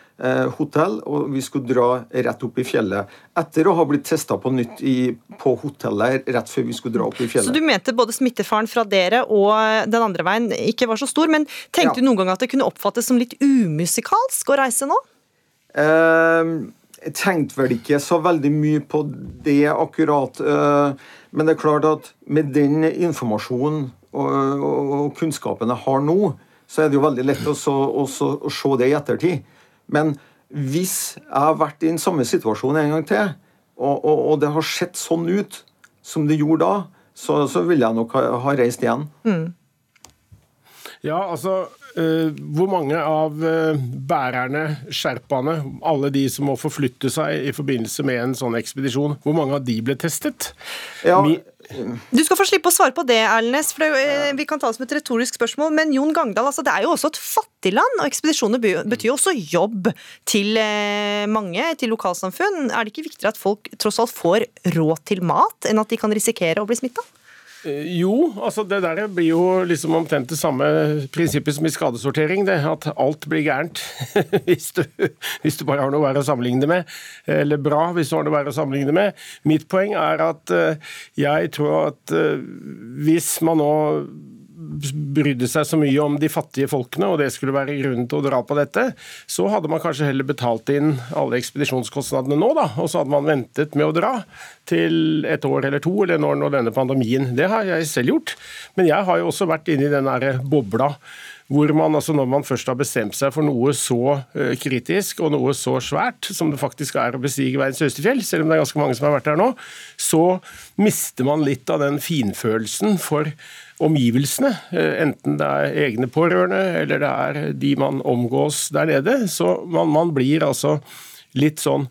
hotell, og vi skulle dra rett opp i fjellet. Etter å ha blitt testa på nytt i, på hotellet rett før vi skulle dra opp i fjellet. Så du mente både smittefaren fra dere og den andre veien ikke var så stor, men tenkte ja. du noen gang at det kunne oppfattes som litt umusikalsk å reise nå? Eh, jeg tenkte vel ikke så veldig mye på det akkurat. Eh, men det er klart at med den informasjonen og, og, og kunnskapen jeg har nå, så er det jo veldig lett å, å, å se det i ettertid. Men hvis jeg har vært i den samme situasjonen en gang til, og, og, og det har sett sånn ut som det gjorde da, så, så vil jeg nok ha, ha reist igjen. Mm. Ja, altså hvor mange av uh, bærerne, sherpaene, alle de som må forflytte seg i forbindelse med en sånn ekspedisjon, hvor mange av de ble testet? Ja, Mi du skal få slippe å svare på det, Erlendnes, for det, eh, vi kan ta det som et retorisk spørsmål. Men Jon Gangdal, altså, det er jo også et fattig land, og ekspedisjoner betyr jo også jobb til eh, mange, til lokalsamfunn. Er det ikke viktigere at folk tross alt får råd til mat, enn at de kan risikere å bli smitta? Eh, jo, altså det der blir jo liksom omtrent det samme prinsippet som i skadesortering. det At alt blir gærent hvis du, hvis du bare har noe å sammenligne med. Eller bra hvis du har noe å sammenligne med. Mitt poeng er at eh, jeg tror at eh, hvis man nå brydde seg så mye om de fattige folkene, og det skulle være grunnen til å dra på dette, så hadde man kanskje heller betalt inn alle ekspedisjonskostnadene nå, da, og så hadde man ventet med å dra til et år eller to, eller når, når denne pandemien. Det har jeg selv gjort. Men jeg har jo også vært inne i den der bobla hvor man, altså når man først har bestemt seg for noe så uh, kritisk og noe så svært som det faktisk er å bestige verdens høyeste fjell, selv om det er ganske mange som har vært der nå, så mister man litt av den finfølelsen for omgivelsene, eh, enten det er egne pårørende eller det er de man omgås der nede. Så man, man blir altså litt sånn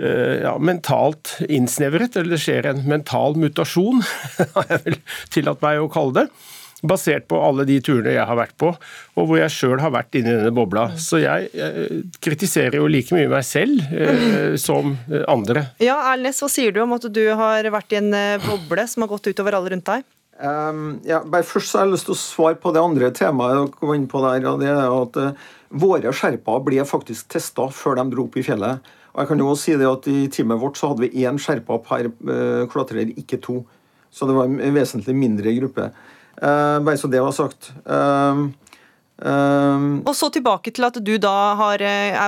eh, ja, mentalt innsnevret, eller det skjer en mental mutasjon, har jeg vel tillatt meg å kalle det. Basert på alle de turene jeg har vært på, og hvor jeg sjøl har vært inni denne bobla. Så jeg, jeg, kritiserer jo like mye meg selv eh, som andre. Ja, Erlnes, hva sier du om at du har vært i en eh, boble som har gått utover alle rundt deg? Um, ja, bare først så har jeg lyst til å svare på det andre temaet dere var inne på der. og det er at uh, Våre sherpaer ble faktisk testa før de dro opp i fjellet. Og jeg kan jo også si det at I teamet vårt så hadde vi én sherpa per uh, klatrer, ikke to. Så det var en vesentlig mindre gruppe. Uh, bare så det var sagt. Uh, og så tilbake til at du da har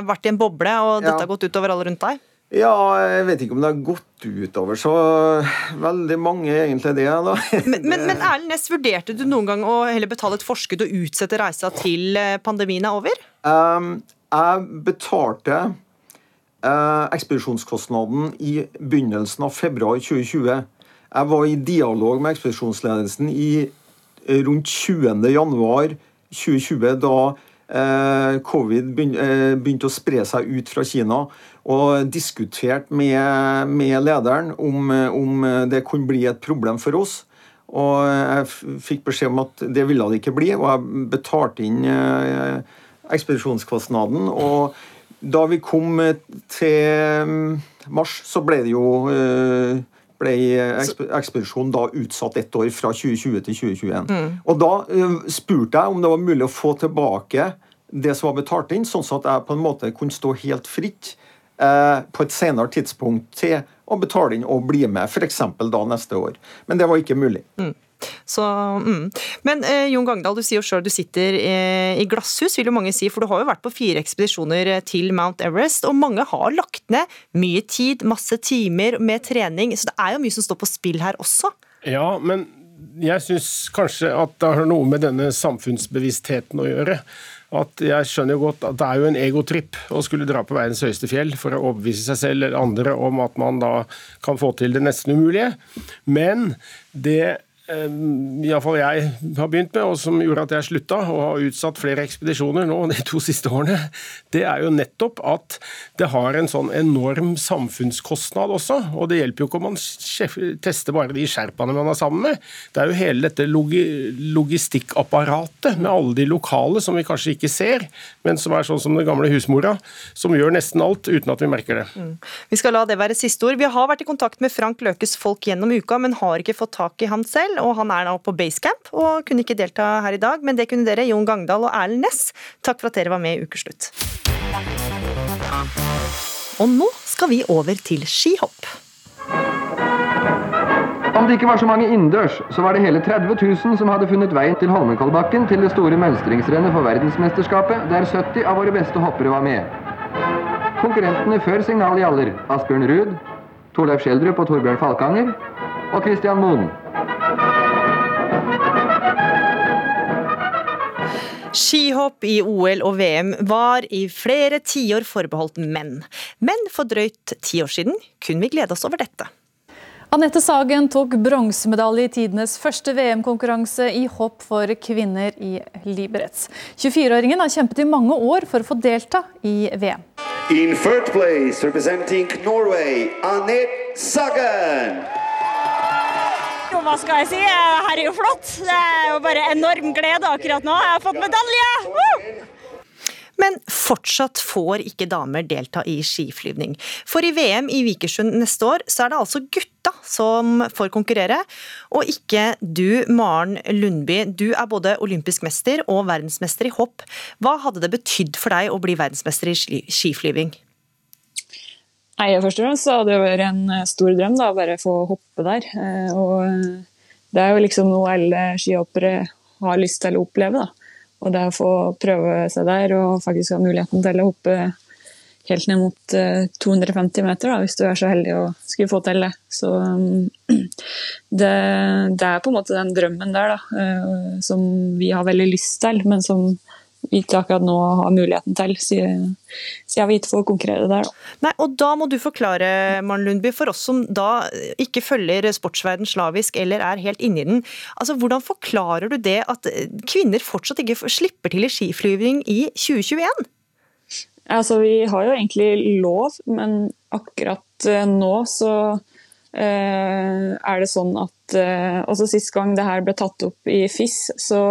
vært i en boble, og dette ja. har gått utover alle rundt deg? Ja, jeg vet ikke om det har gått utover så veldig mange, egentlig, det. da. Men, men, men Erlend Næss, vurderte du noen gang å heller betale et forskudd og utsette reisa til eh, pandemien er over? Um, jeg betalte uh, ekspedisjonskostnaden i begynnelsen av februar 2020. Jeg var i dialog med ekspedisjonsledelsen i eh, rundt 20. januar 2020, da covid begynte å spre seg ut fra Kina og diskuterte med, med lederen om, om, det kunne bli et problem for oss. Og jeg fikk beskjed om at det ville det ikke bli, og jeg betalte inn eh, ekspedisjonskostnaden. Og da vi kom til mm, mars, så ble det jo eh, ble ekspedisjonen da utsatt ett år, fra 2020 til 2021. Mm. Og da eh, spurte jeg om det var mulig å få tilbake det som var betalt inn, sånn at jeg på en måte kunne stå helt fritt Eh, på et senere tidspunkt til å betale inn og bli med, f.eks. da neste år. Men det var ikke mulig. Mm. Så, mm. Men eh, Jon Gangdal, du sier jo sjøl du sitter eh, i glasshus, vil jo mange si. For du har jo vært på fire ekspedisjoner eh, til Mount Everest, og mange har lagt ned mye tid, masse timer med trening. Så det er jo mye som står på spill her også. Ja, men jeg syns kanskje at det har noe med denne samfunnsbevisstheten å gjøre. At jeg skjønner jo godt at det er jo en egotripp å skulle dra på verdens høyeste fjell for å overbevise seg selv eller andre om at man da kan få til det nesten umulige. Men det iallfall jeg har begynt med, og som gjorde at jeg slutta og har utsatt flere ekspedisjoner nå de to siste årene, det er jo nettopp at det har en sånn enorm samfunnskostnad også. Og det hjelper jo ikke om man tester bare de sherpaene man er sammen med. Det er jo hele dette logistikkapparatet med alle de lokale som vi kanskje ikke ser, men som er sånn som den gamle husmora, som gjør nesten alt uten at vi merker det. Mm. Vi skal la det være siste ord. Vi har vært i kontakt med Frank Løkes folk gjennom uka, men har ikke fått tak i han selv og han er nå på basecamp og kunne ikke delta her i dag, men det kunne dere, Jon Gangdal og Erlend Næss. Takk for at dere var med i Ukeslutt. Og nå skal vi over til skihopp. Om det ikke var så mange innendørs, så var det hele 30 000 som hadde funnet veien til Holmenkollbakken til det store mønstringsrennet for verdensmesterskapet, der 70 av våre beste hoppere var med. Konkurrentene før signal i aller Asbjørn Ruud, Torleif Schjelderup og Torbjørn Falkanger og Christian Moen. Skihopp i OL og VM var i flere tiår forbeholdt menn. Men for drøyt ti år siden kunne vi glede oss over dette. Anette Sagen tok bronsemedalje i tidenes første VM-konkurranse i hopp for kvinner i Liberec. 24-åringen har kjempet i mange år for å få delta i VM. In third place, representing Norway, Anette Sagen hva skal jeg si? Her er jo flott. Det er jo bare enorm glede akkurat nå. Jeg har fått medalje! Woo! Men fortsatt får ikke damer delta i skiflyvning. For i VM i Vikersund neste år, så er det altså gutta som får konkurrere, og ikke du, Maren Lundby. Du er både olympisk mester og verdensmester i hopp. Hva hadde det betydd for deg å bli verdensmester i skiflyving? Nei, Først og fremst hadde det vært en eh, stor drøm da, bare få hoppe der. Eh, og eh, Det er jo liksom noe alle skihoppere har lyst til å oppleve. da. Og det å få prøve seg der og faktisk ha muligheten til å hoppe helt ned mot 250 meter, da, hvis du er så heldig å skulle få til det. Så det, det er på en måte den drømmen der da, som vi har veldig lyst til, men som ikke akkurat nå har muligheten til, siden, jeg vi ikke får konkurrere der. Da. Nei, og Da må du forklare, Maren Lundby, for oss som da ikke følger sportsverden slavisk eller er helt inni den. Altså, Hvordan forklarer du det at kvinner fortsatt ikke slipper til i skiflyving i 2021? Altså, Vi har jo egentlig lov, men akkurat eh, nå så eh, er det sånn at eh, Også sist gang det her ble tatt opp i FIS, så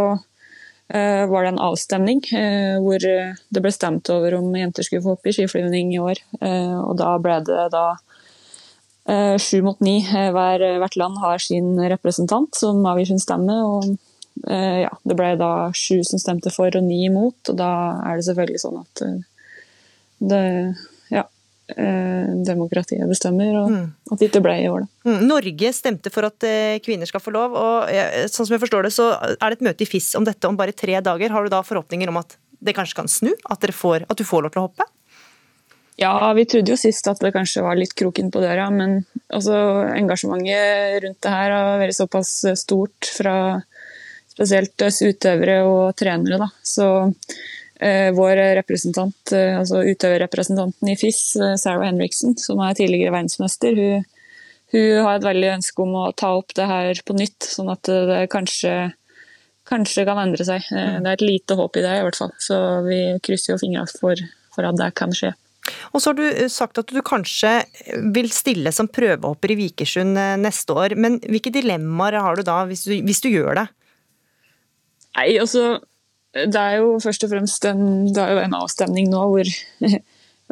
var det en avstemning eh, hvor det ble stemt over om jenter skulle få hoppe i skiflyvning i år. Eh, og da ble det da sju mot ni. Hver, hvert land har sin representant som avgir sin stemme. og ja, Det ble da sju som stemte for og ni imot, og da er det selvfølgelig sånn at det, Eh, demokratiet bestemmer, og mm. at det ikke ble i år. Da. Mm. Norge stemte for at eh, kvinner skal få lov, og sånn som jeg forstår det, så er det et møte i FIS om dette om bare tre dager. Har du da forhåpninger om at det kanskje kan snu? At, får, at du får lov til å hoppe? Ja, vi trodde jo sist at det kanskje var litt kroken på døra, men engasjementet rundt det her har vært såpass stort fra spesielt utøvere og trenere. Da. Så Eh, vår representant, eh, altså utøverrepresentanten i FIS, eh, Sarah Henriksen, som er tidligere verdensmester, hun, hun, har et veldig ønske om å ta opp det her på nytt, sånn at det kanskje, kanskje kan endre seg. Det er et lite håp i det, i hvert fall. Så vi krysser jo fingrene for, for at det kan skje. Og så har du sagt at du kanskje vil stille som prøvehopper i Vikersund neste år. Men hvilke dilemmaer har du da, hvis du, hvis du gjør det? Nei, altså det er jo først og fremst en, en avstemning nå hvor,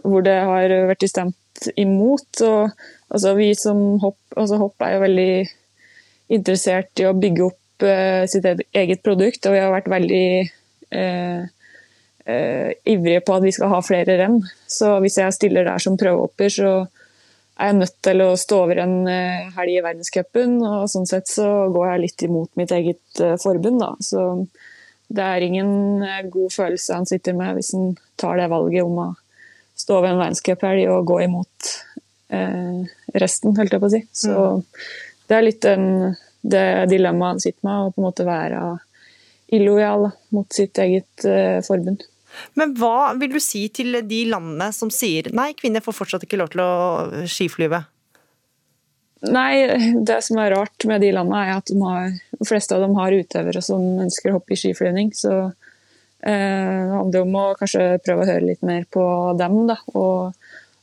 hvor det har vært stemt imot. og altså Vi som hopp, altså hopp er jo veldig interessert i å bygge opp uh, sitt eget produkt, og vi har vært veldig uh, uh, ivrige på at vi skal ha flere renn. Så hvis jeg stiller der som prøvehopper, så er jeg nødt til å stå over en helg i verdenscupen. Og sånn sett så går jeg litt imot mitt eget forbund, da. Så det er ingen eh, god følelse han sitter med hvis han tar det valget om å stå ved en verdenscuphelg og gå imot eh, resten, holdt jeg på å si. Så mm. det er litt den, det dilemmaet han sitter med, å på en måte være illojal mot sitt eget eh, forbund. Men hva vil du si til de landene som sier nei, kvinner får fortsatt ikke lov til å skiflyve? Nei, det som er rart med de landene, er at de, har, de fleste av dem har utøvere som ønsker å hoppe i skiflyvning. Så eh, det handler om å kanskje prøve å høre litt mer på dem. Da. Og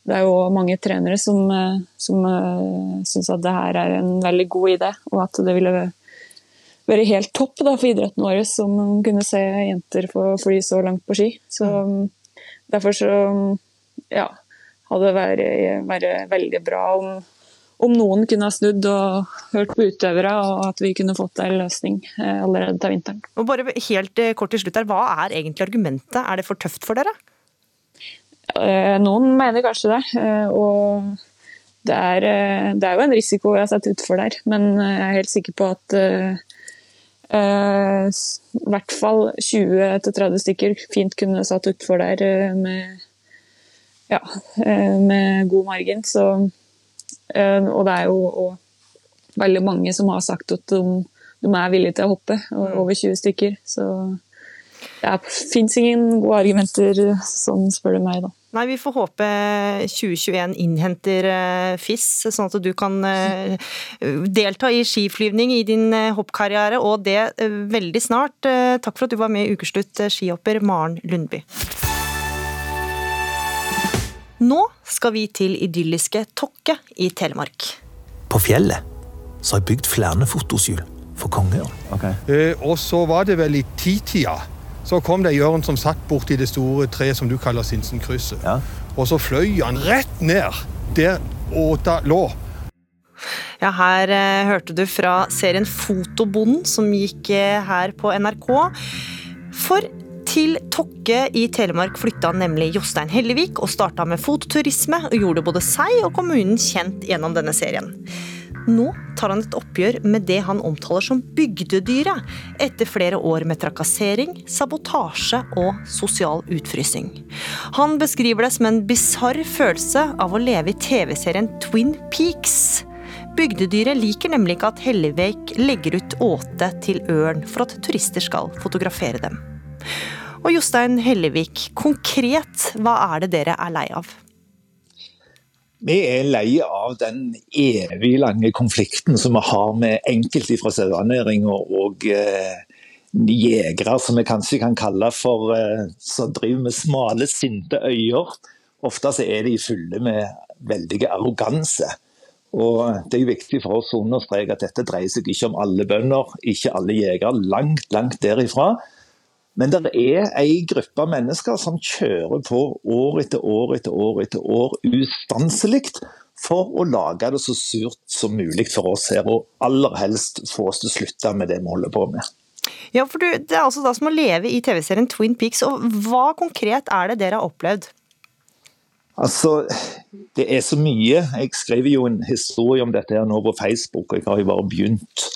det er jo mange trenere som, eh, som uh, syns at det her er en veldig god idé, og at det ville være helt topp da, for idretten vår om man kunne se jenter få fly så langt på ski. Så mm. Derfor så ja, hadde det vært, vært veldig bra om om noen kunne ha snudd og hørt på utøvere, og at vi kunne fått en løsning eh, allerede til vinteren. Og bare helt eh, kort til slutt her, Hva er egentlig argumentet? Er det for tøft for dere? Eh, noen mener kanskje det. Og det er, det er jo en risiko vi har sett utfor der, men jeg er helt sikker på at i hvert fall 20-30 stykker fint kunne satt utfor der med, ja, med god margin. Så og det er jo veldig mange som har sagt at de, de er villige til å hoppe, mm. over 20 stykker. Så det fins ingen gode argumenter, sånn spør du meg, da. Nei, vi får håpe 2021 innhenter eh, FIS, sånn at du kan eh, delta i skiflyvning i din hoppkarriere, og det veldig snart. Takk for at du var med i Ukeslutt, skihopper Maren Lundby. Nå skal vi til idylliske Tokke i Telemark. På fjellet så har jeg bygd flere fotoskjul for kongeørn. Okay. Eh, og så var det vel i titida. Så kom det ei ørn som satt borti det store treet som du kaller Sinsenkrysset. Ja. Og så fløy han rett ned der åta lå. Ja, her eh, hørte du fra serien Fotobonden som gikk eh, her på NRK. For til Tokke i Telemark flytta nemlig Jostein Hellevik og starta med fototurisme, og gjorde både seg og kommunen kjent gjennom denne serien. Nå tar han et oppgjør med det han omtaler som bygdedyret, etter flere år med trakassering, sabotasje og sosial utfrysing. Han beskriver det som en bisarr følelse av å leve i TV-serien Twin Peaks. Bygdedyret liker nemlig ikke at Hellevik legger ut åte til ørn for at turister skal fotografere dem. Og Jostein Hellevik, konkret, hva er det dere er lei av? Vi er lei av den evig lange konflikten som vi har med enkelte fra sauenæringa og eh, jegere, som vi kanskje kan kalle for eh, som driver med smale, sinte øyer. Ofte så er de fulle med veldig arroganse. Og Det er viktig for oss å understreke at dette dreier seg ikke om alle bønder, ikke alle jegere. Langt, langt derifra. Men det er ei gruppe mennesker som kjører på år etter år etter år etter år ustanselig for å lage det så surt som mulig for oss her, og aller helst få oss til å slutte med det vi holder på med. Ja, for du, Det er altså da som å leve i TV-serien Twin Peaks. og Hva konkret er det dere har opplevd? Altså, Det er så mye. Jeg skriver jo en historie om dette her nå på Facebook, og jeg har jo bare begynt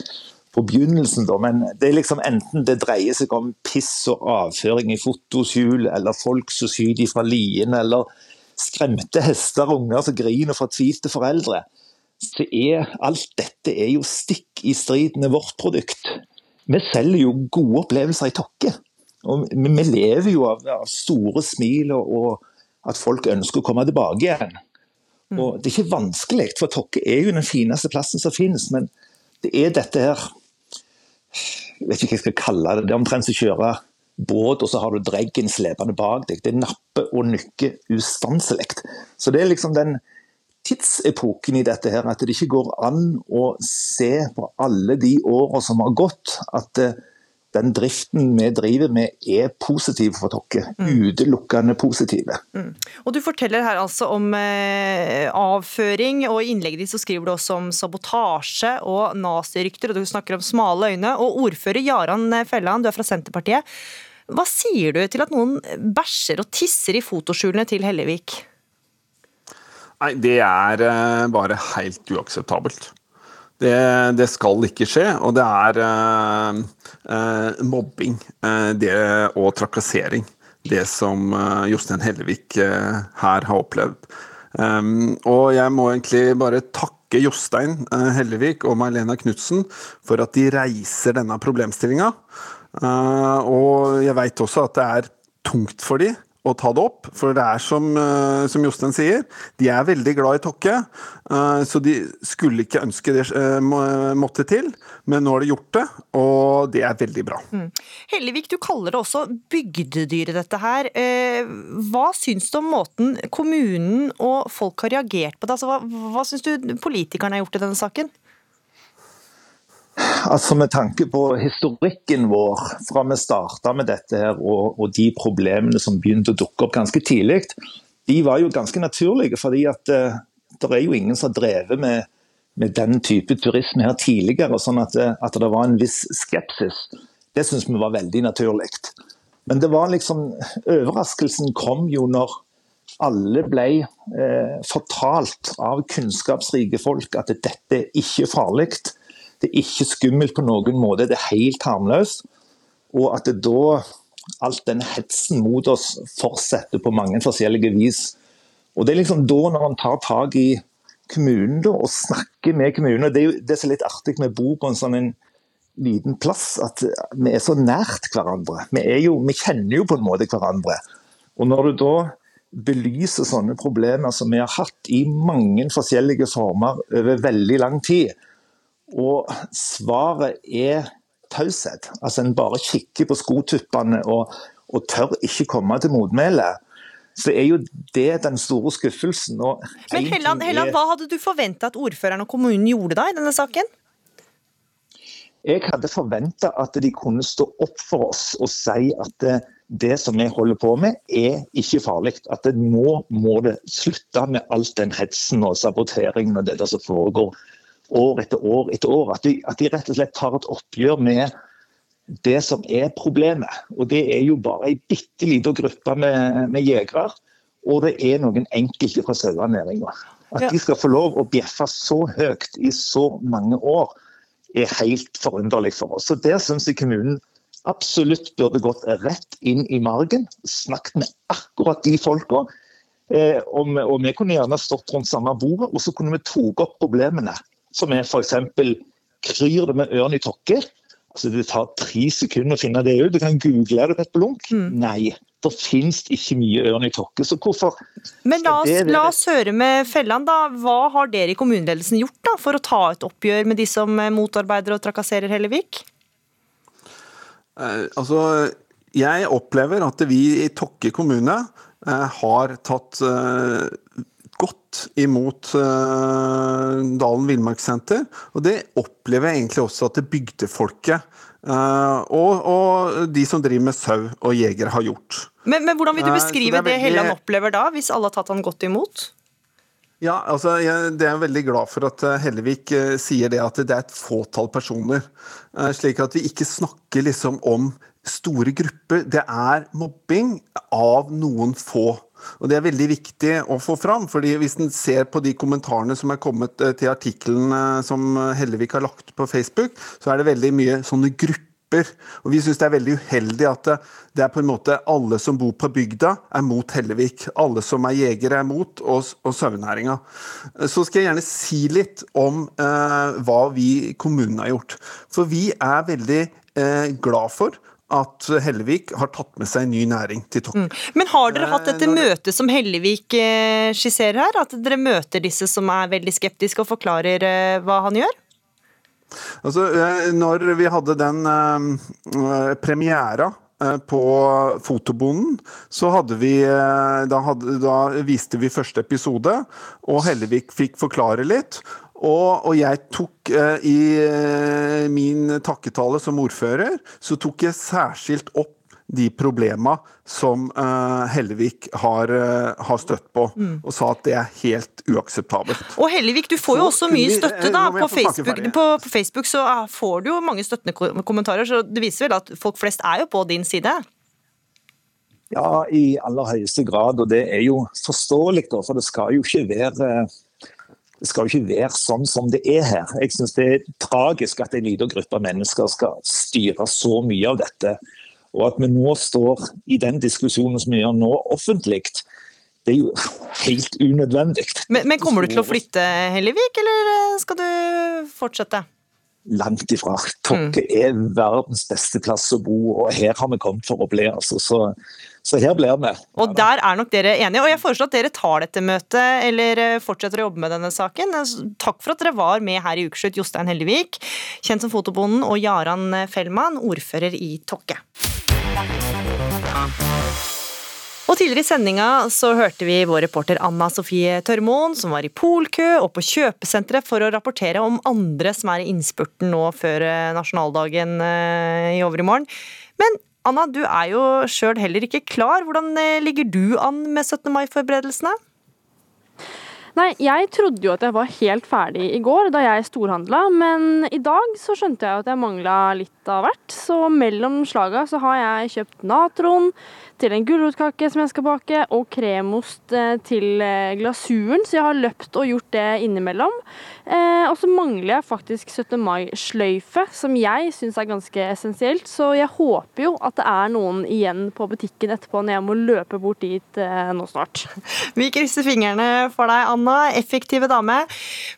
på begynnelsen, da, men det er liksom enten det dreier seg om piss og avføring i fotoskjul, eller folk som skyter fra lien, eller skremte hester og unger som griner og fortvilte foreldre, så er alt dette er jo stikk i strid med vårt produkt. Vi selger jo gode opplevelser i Tokke. Og vi lever jo av, av store smil og, og, at folk ønsker å komme tilbake igjen. Mm. Og Det er ikke vanskelig, for Tokke er jo den fineste plassen som finnes. Men det er dette her jeg vet ikke hva jeg skal kalle det. Det er omtrent som å kjøre båt, og så har du dreggen slepende bak deg. Det napper og nykker ustanselig. Så det er liksom den tidsepoken i dette her, at det ikke går an å se på alle de åra som har gått, at eh, den driften vi driver med er positiv for dere. Mm. Utelukkende positive. Mm. Og Du forteller her altså om eh, avføring, og i innlegget ditt så skriver du også om sabotasje og nazirykter, og du snakker om smale øyne. Og ordfører Jaran Felland, du er fra Senterpartiet. Hva sier du til at noen bæsjer og tisser i fotoskjulene til Hellevik? Nei, Det er eh, bare helt uakseptabelt. Det, det, skal ikke skje, og det er uh, uh, mobbing uh, det, og trakassering. Det som Jostein Hellevik her har opplevd. Um, og jeg må egentlig bare takke Jostein eh, Hellevik og Marlena Knutsen for at de reiser denne problemstillinga. Og jeg veit også at det er tungt for de å ta det opp. For det er som, eh, som Jostein sier, de er veldig glad i Tokke. Eh, så de skulle ikke ønske det eh, måtte til, men nå har de gjort det, og det er veldig bra. Mm. Hellevik, du kaller det også bygdedyret dette her. Hva syns du om måten kommunen og folk har reagert på det? Altså, hva, hva syns du politikerne har gjort i denne saken? Altså Med tanke på historikken vår fra vi starta med dette her, og, og, de problemene som begynte å dukke opp ganske tidlig, de var jo ganske naturlige. fordi at uh, det er jo ingen som har drevet med, med, den type turisme her tidligere. sånn at, uh, at det var en viss skepsis. Det syns vi var veldig naturlig. Men det var liksom overraskelsen kom jo når alle ble eh, fortalt av kunnskapsrike folk at dette er ikke farlig. Det er ikke skummelt på noen måte, det er helt harmløst. Og at det da alt den hetsen mot oss fortsetter på mange forskjellige vis. Og Det er liksom da når man tar tak i kommunen da, og snakker med kommunen. og Det er jo det som er litt artig med å bo på en sånn en liten plass, at vi er så nært hverandre. Vi, jo, vi kjenner jo på en måte hverandre. Og når du da belyser sånne problemer som vi har hatt i mange forskjellige former over veldig lang tid, og svaret er taushet. Altså En bare kikker på skotuppene og, og tør ikke komme til motmæle. Så er jo det den store skuffelsen. Men Helland, Helland, Hva hadde du forventa at ordføreren og kommunen gjorde da i denne saken? Jeg hadde forventa at de kunne stå opp for oss og si at det, det som vi holder på med, er ikke farlig. At det nå må det slutte med alt den hetsen og saboteringen og det der som foregår år etter år etter år. At de, at de rett og slett tar et oppgjør med det som er problemet. Og det er jo bare ei bitte lita gruppe med, med jegere. Og det er noen enkelte fra sauenæringa. At de skal få lov å bjeffe så høyt i så mange år, er helt forunderlig for oss. Så Der syns jeg kommunen absolutt burde gått rett inn i margen. Snakket med akkurat de folka. Eh, og, og, vi kunne gjerne stått rundt samme bordet og så kunne vi tatt opp problemene som er f.eks. kryr det med ørn i tåke. Altså Det tar tre sekunder å finne det ut. Du kan google det på et blunk. Mm. Nei, det finnes ikke mye ørn i tåke, så hvorfor Men la oss, la oss høre med Felland, da. Hva har dere i kommuneledelsen gjort da, for å ta et oppgjør med de som motarbeider og trakasserer Hellevik? Eh, altså, jeg opplever at vi i Tokke kommune eh, har tatt eh, godt imot uh, Dalen villmarkssenter. Og det opplever jeg egentlig også at det bygdefolket uh, og, og, de som driver med sau og jegere har gjort. Men, men hvordan vil du beskrive uh, det, det Helland opplever da, hvis alle har tatt han godt imot? Ja, altså, jeg, det er jeg veldig glad for at Hellevik sier det at det er et fåtall personer. Slik at vi ikke snakker liksom om store grupper. Det er mobbing av noen få. Og Det er veldig viktig å få fram. fordi Hvis en ser på de kommentarene som er kommet eh, til artikkelen eh, som Hellevik har lagt på Facebook, så er det veldig mye sånne grupper. Og Vi syns det er veldig uheldig at det, det, er på en måte alle som bor på bygda, er mot Hellevik. Alle som er jegere, er mot, og, og sauenæringa. Så skal jeg gjerne si litt om eh, hva vi i kommunen har gjort. For vi er veldig eh, glad for at Hellevik har tatt med seg en ny næring til Tokke. Mm. Men har dere hatt dette eh, møtet som Hellevik eh, skisserer her? At dere møter disse som er veldig skeptiske og forklarer eh, hva han gjør? Altså, når vi hadde den premiera på Fotobonden, så hadde vi da, hadde, da, viste vi første episode, og Hellevik fikk forklare litt. Og, og, jeg tok eh, i eh, min takketale som ordfører, så tok jeg særskilt opp de problema som uh, Hellevik har, uh, har, støtt på, mm. og sa at det er helt uakseptabelt. Og Hellevik, du får jo også mye støtte da, på Facebook, på, på Facebook, så uh, får du jo mange støttende kommentarer, så det viser vel at folk flest er jo på din side? Ja, i aller høyeste grad, og det er jo forståelig, da, for det skal jo ikke være det skal jo ikke være sånn som det er her. Jeg synes Det er tragisk at en liten gruppe mennesker skal styre så mye av dette. Og at vi nå står i den diskusjonen som vi gjør nå offentlig, det er jo helt unødvendig. Men, men kommer du til å flytte, Hellevik, eller skal du fortsette? Langt ifra. Tokke er verdens beste plass å bo, og her har vi kommet for å bli. altså. Så, så her blir vi. Og der er nok dere enige. Og jeg foreslår at dere tar dette møtet, eller eh, fortsetter å jobbe med denne saken. Takk for at dere var med her i Ukeslutt, Jostein Hellevik, kjent som Fotobonden, og Jaran Fellmann, ordfører i Tokke. Og Tidligere i sendinga så hørte vi vår reporter Anna Sofie Tørmoen som var i polkø og på kjøpesenteret for å rapportere om andre som er i innspurten nå før eh, nasjonaldagen eh, i overmorgen. Men Anna, du er jo sjøl heller ikke klar. Hvordan eh, ligger du an med 17. mai-forberedelsene? Nei, jeg trodde jo at jeg var helt ferdig i går da jeg storhandla, men i dag så skjønte jeg at jeg mangla litt av hvert. Så mellom slaga så har jeg kjøpt natron, til en gulrotkake som jeg skal bake, og kremost eh, til eh, glasuren, så jeg har løpt og gjort det innimellom. Eh, og så mangler jeg faktisk 17. mai-sløyfe, som jeg syns er ganske essensielt. Så jeg håper jo at det er noen igjen på butikken etterpå når jeg må løpe bort dit nå snart. Vi krysser fingrene for deg, Anna. Effektive dame.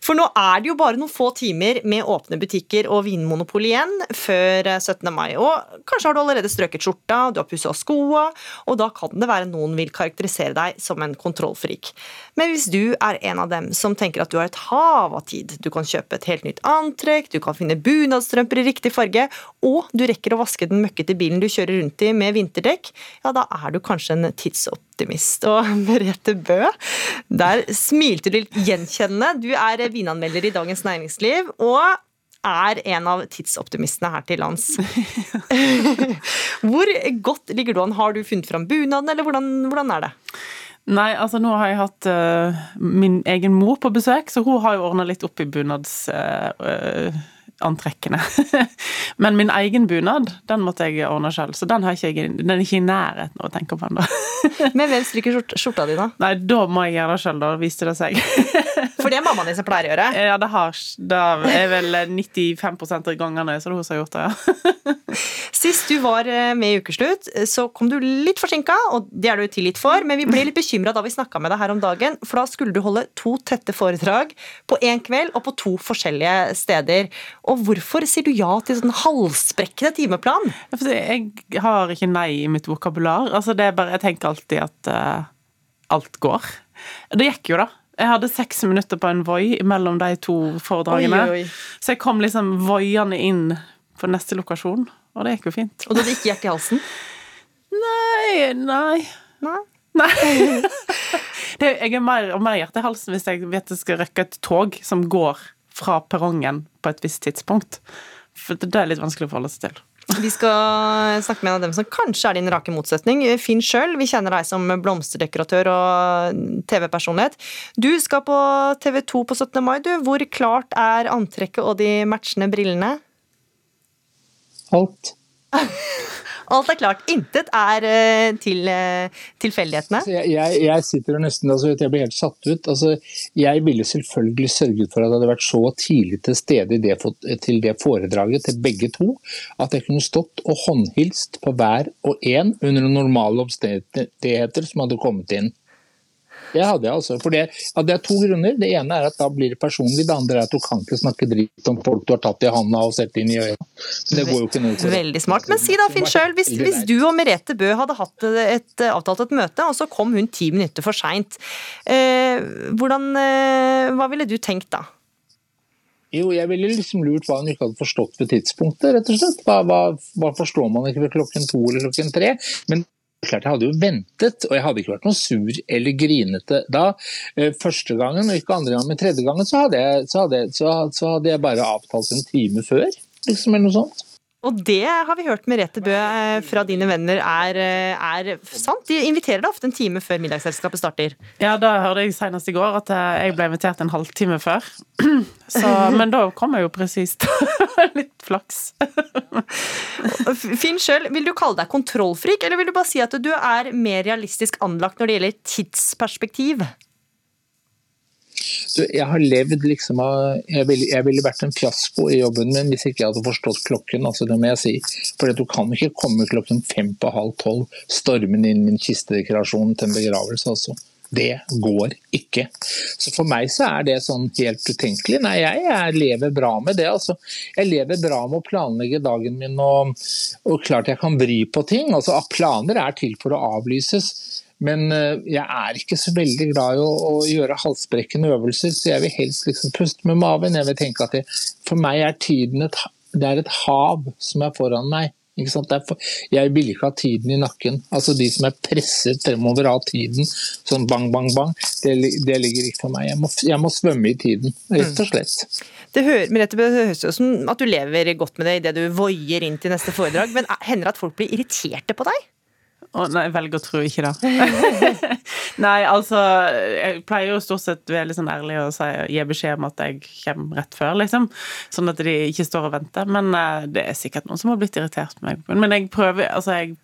For nå er det jo bare noen få timer med åpne butikker og vinmonopol igjen før 17. mai. Og kanskje har du allerede strøket skjorta, du har pussa skoa og da kan det være noen vil karakterisere deg som en kontrollfrik. Men hvis du er en av dem som tenker at du har et hav av tid, du kan kjøpe et helt nytt antrekk, du kan finne bunadstrømper i riktig farge, og du rekker å vaske den møkkete bilen du kjører rundt i med vinterdekk, ja da er du kanskje en tidsoptimist. Og Merete Bø, der smilte du gjenkjennende. Du er vinanmelder i Dagens Næringsliv. og er en av tidsoptimistene her til lands. Hvor godt ligger du an? Har du funnet fram bunaden, eller hvordan, hvordan, er det? Nei, altså nå har jeg hatt uh, min egen mor på besøk, så hun har jo ordna litt opp i bunadsantrekkene. Uh. Men min egen bunad, den måtte jeg ordne selv, så den, ikke, den er ikke i nærheten av å tenke på ennå. Men hvem stryker skjorta di, da? Nei, da må jeg gjøre det selv, da viste det seg. For det er mammaen din som pleier å gjøre? Ja, det, har, det er vel 95 av gangene så det er hun som har gjort det, ja. Sist du var eh, med i Ukeslutt, eh, så kom du litt forsinka, og det er du tilgitt for, men vi ble litt bekymra da vi snakka med deg her om dagen, for da skulle du holde to tette foredrag på én kveld og på to forskjellige steder. Og hvorfor sier du ja til sånn halvsprekkende timeplan? Jeg har ikke nei i mitt vokabular. Altså, det er bare, jeg tenker alltid at uh, alt går. Det gikk jo, da. Jeg hadde seks minutter på en Voi mellom de to foredragene. Oi, oi. Så jeg kom liksom voiende inn på neste lokasjon, og det gikk jo fint. Og du hadde ikke hjerte i halsen? Nei, nei. Nei. nei. det, jeg er mer og mer hjerte i halsen hvis jeg vet jeg skal rekke et tog som går fra perrongen på et visst tidspunkt. For det er litt vanskelig å forholde seg til. Vi skal snakke med en av dem som kanskje er din rake motsetning. Finn sjøl, vi kjenner deg som blomsterdekoratør og TV-personlighet. Du skal på TV 2 på 17. mai, du. Hvor klart er antrekket og de matchende brillene? Alt. Alt er klart. Intet er uh, til uh, tilfeldighetene. Altså, jeg, jeg, sitter og nesten altså, jeg blir helt satt ut. Altså, jeg ville selvfølgelig sørget for at jeg hadde vært så tidlig til stede det, til det foredraget til begge to, at jeg kunne stått og håndhilst på hver og en under normale omstendigheter som hadde kommet inn. Det hadde jeg altså. For det, ja, det, er to grunner. Det ene er at da blir det personlig. Det andre er at du kan ikke snakke dritt om folk du har tatt i handa og sett inn i øya. Det går jo ikke noe for Veldig smart. Men si da, Finn sjøl, hvis, hvis, du og Merete Bø hadde hatt et, avtalt et møte, og så kom hun ti minutter for seint, eh, eh, hva ville du tenkt da? Jo, jeg ville liksom lurt hva hun ikke hadde forstått ved tidspunktet, rett og slett. Hva, hva, hva forstår man ikke ved klokken to eller klokken tre? Men klart Jeg hadde jo ventet, og jeg hadde ikke vært noe sur eller grinete da. Eh, første gangen, og ikke andre gangen, men tredje gangen så hadde jeg, så hadde, så, så hadde jeg bare avtalt en time før. liksom, eller noe sånt. Og det har vi hørt Merete Bø eh, fra dine venner er, eh, er, sant. De inviterer deg ofte en time før middagsselskapet starter. Ja, da hørte jeg senest i går at eh, jeg ble invitert en halvtime før. Så, men da kom jeg jo presist. Litt flaks. Finn sjøl, vil du kalle deg kontrollfrik, eller vil du bare si at du er mer realistisk anlagt når det gjelder tidsperspektiv? Jeg har levd liksom av jeg ville, jeg ville, vært en fiasko i jobben min hvis ikke jeg hadde forstått klokken. altså det må jeg si. For du kan ikke komme klokken fem på halv tolv stormende inn min kistedekorasjon til en begravelse. altså. Det går ikke. Så For meg så er det sånn helt utenkelig. Nei, jeg, jeg lever bra med det. altså. Jeg lever bra med å planlegge dagen min og, og klart jeg kan vri på ting. altså Planer er til for å avlyses. Men eh, jeg er ikke så veldig glad i å, å gjøre halsbrekkende øvelser, så jeg vil helst liksom puste med maven. Jeg vil tenke at det, For meg er tiden et, det er et hav som er foran meg. For, jeg vil ikke ha tiden i nakken. Altså De som er presset fremover av tiden, sånn bang, bang, bang, det, det ligger ikke for meg. Jeg må, jeg må, svømme i tiden, rett og slett. Merete, det høres ut som at du lever godt med det idet du voier inn til neste foredrag, men hender det at folk blir irriterte på deg? Å, nei, jeg velger å tro ikke det. nei, altså Jeg pleier jo stort sett veldig sånn ærlig å si, gi beskjed om at jeg kommer rett før, liksom. Sånn at de ikke står og venter. Men uh, det er sikkert noen som har blitt irritert på meg. Men jeg prøver Altså, jeg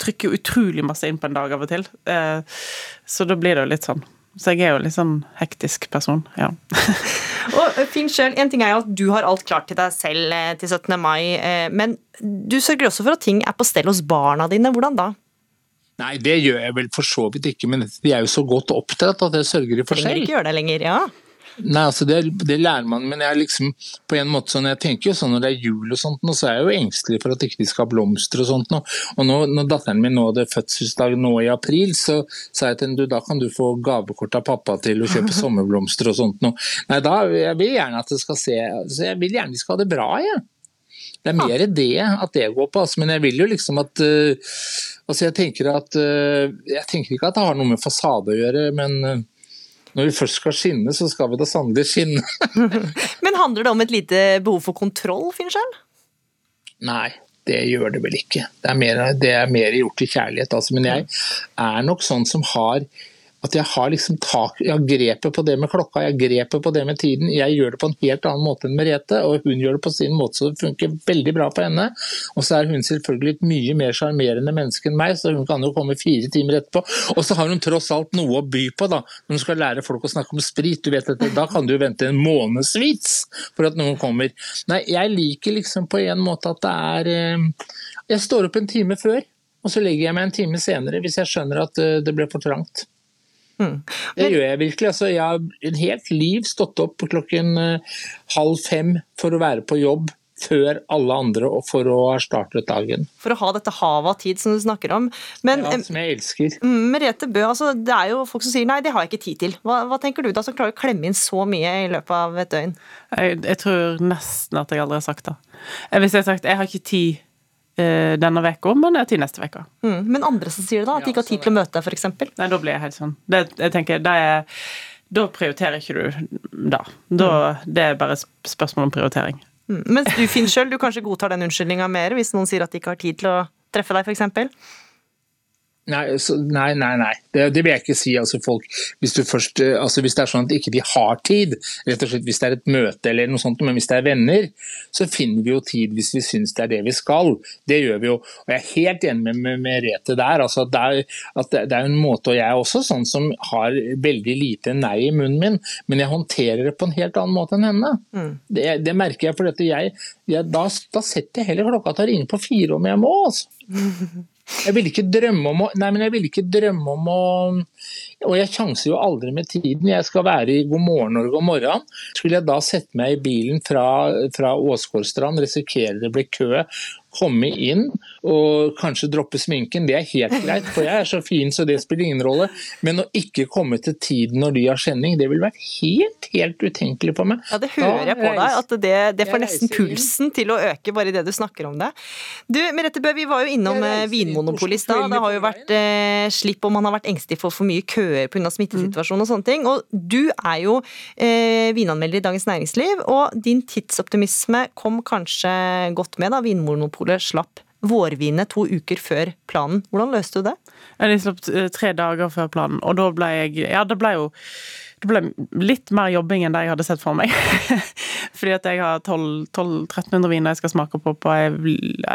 trykker utrolig masse inn på en dag av og til. Uh, så da blir det jo litt sånn. Så jeg er jo litt sånn hektisk person, ja. og eh, Finn selv, En ting er jo at du har alt klart til deg selv til 17. mai, men du sørger også for at ting er på stell hos barna dine. Hvordan da? Nei, det gjør jeg vel for så vidt ikke, men de er jo så godt oppdratt at jeg sørger for selv. Trenger ikke gjøre det lenger, ja. Nei, altså det, det, lærer man, men jeg er liksom på en måte sånn, jeg tenker jo sånn når det er jul og sånt, så er jeg jo engstelig for at ikke de skal ha blomster og sånt. Og nå, når datteren min nå hadde fødselsdag nå i april, så sa jeg til henne da kan du få gavekort av pappa til å kjøpe sommerblomster og sånt. Nå. Nei, da, jeg vil gjerne at det skal se, så jeg vil gjerne de skal ha det bra, jeg. Det er mer det at det går på, altså, men jeg vil jo liksom at uh, Altså, jeg, tenker at, uh, jeg tenker ikke at det har noe med fasade å gjøre, men uh, når vi først skal skinne, så skal vi da sannelig skinne. men handler det om et lite behov for kontroll, Finnskjell? Nei, det gjør det vel ikke. Det er mer, det er mer gjort i kjærlighet. Altså. Men jeg er nok sånn som har at jeg har liksom tak, jeg har grepet på det med klokka, jeg har grepet på det med tiden. Jeg gjør det på en helt annen måte enn Merete, og hun gjør det på sin måte, så det funker veldig bra på henne. Og så er hun selvfølgelig et mye mer sjarmerende menneske enn meg, så hun kan jo komme fire timer etterpå. Og så har hun tross alt noe å by på, da. Når hun skal lære folk å snakke om sprit. Du vet dette, Da kan du jo vente en månedsvis for at noen kommer. Nei, jeg liker liksom på en måte at det er eh, Jeg står opp en time før, og så legger jeg meg en time senere hvis jeg skjønner at eh, det ble for trangt. Mm. Det gjør jeg virkelig. Altså, jeg har en helt liv stått opp klokken uh, halv fem for å være på jobb før alle andre og for å ha startet dagen. For å ha dette havet av tid som du snakker om. Men, ja, som jeg elsker. Mm, Merete Bø, altså, det er jo folk som sier nei, det har jeg ikke tid til. Hva, hva tenker du da, som klarer å klemme inn så mye i løpet av et døgn? Jeg, jeg tror nesten at jeg aldri har sagt det. Hvis jeg har sagt jeg har ikke tid Eh, denne veka, men til neste uke. Mm, men andre som sier det, da? At de ikke har tid til å møte, deg, f.eks.? Nei, da blir jeg helt sånn. Det, jeg tenker, det er, Da prioriterer ikke du da. da mm. Det er bare spørsmål om prioritering. Mm. Mens du, Finn sjøl, du kanskje godtar den unnskyldninga mer hvis noen sier at de ikke har tid til å treffe deg, f.eks.? Nei, så, nei, nei. nei. Det, det, vil jeg ikke si. Altså, folk, hvis, først, eh, altså, hvis, det er sånn at ikke de har tid, rett og slett hvis det er et møte eller noe sånt, men hvis det er venner, så finner vi jo tid hvis vi syns det er det vi skal. Det gjør vi jo. Og Jeg er helt enig med, med, Merete der. Altså, det, er, at det, det er en måte, og jeg er også sånn som har veldig lite nei i munnen min, men jeg håndterer det på en helt annen måte enn henne. Mm. Det, det, merker jeg, for jeg, jeg, da, da, setter jeg heller klokka til å ringe på fire om jeg må. altså. Jeg ville ikke drømme om å Nei, men jeg ville ikke drømme om å Og jeg sjanser jo aldri med tiden. Jeg skal være i God morgen Norge om morgenen. Skulle jeg da sette meg i bilen fra, fra Åsgårdstrand, risikere det blir kø, komme inn og kanskje droppe sminken, det er helt greit, for jeg er så fin så det spiller ingen rolle. Men å ikke komme til tiden når de har sending, det ville vært helt, helt utenkelig for meg. Ja, det hører jeg på deg, at det, det får nesten pulsen til å øke bare idet du snakker om det. Du, Merete Bø, vi var jo innom eh, Vinmonopolet i stad. Det har jo vært eh, slipp om man har vært engstelig for for mye køer pga. smittesituasjonen og sånne ting. Og du er jo eh, vinanmelder i Dagens Næringsliv, og din tidsoptimisme kom kanskje godt med da Vinmonopolet slapp vårvinet to uker før planen. Hvordan løste du det? Jeg slapp eh, tre dager før planen, og da ble jeg Ja, det ble jo det ble litt mer jobbing enn det jeg hadde sett for meg. Fordi at jeg har 1200-1300 viner jeg skal smake på på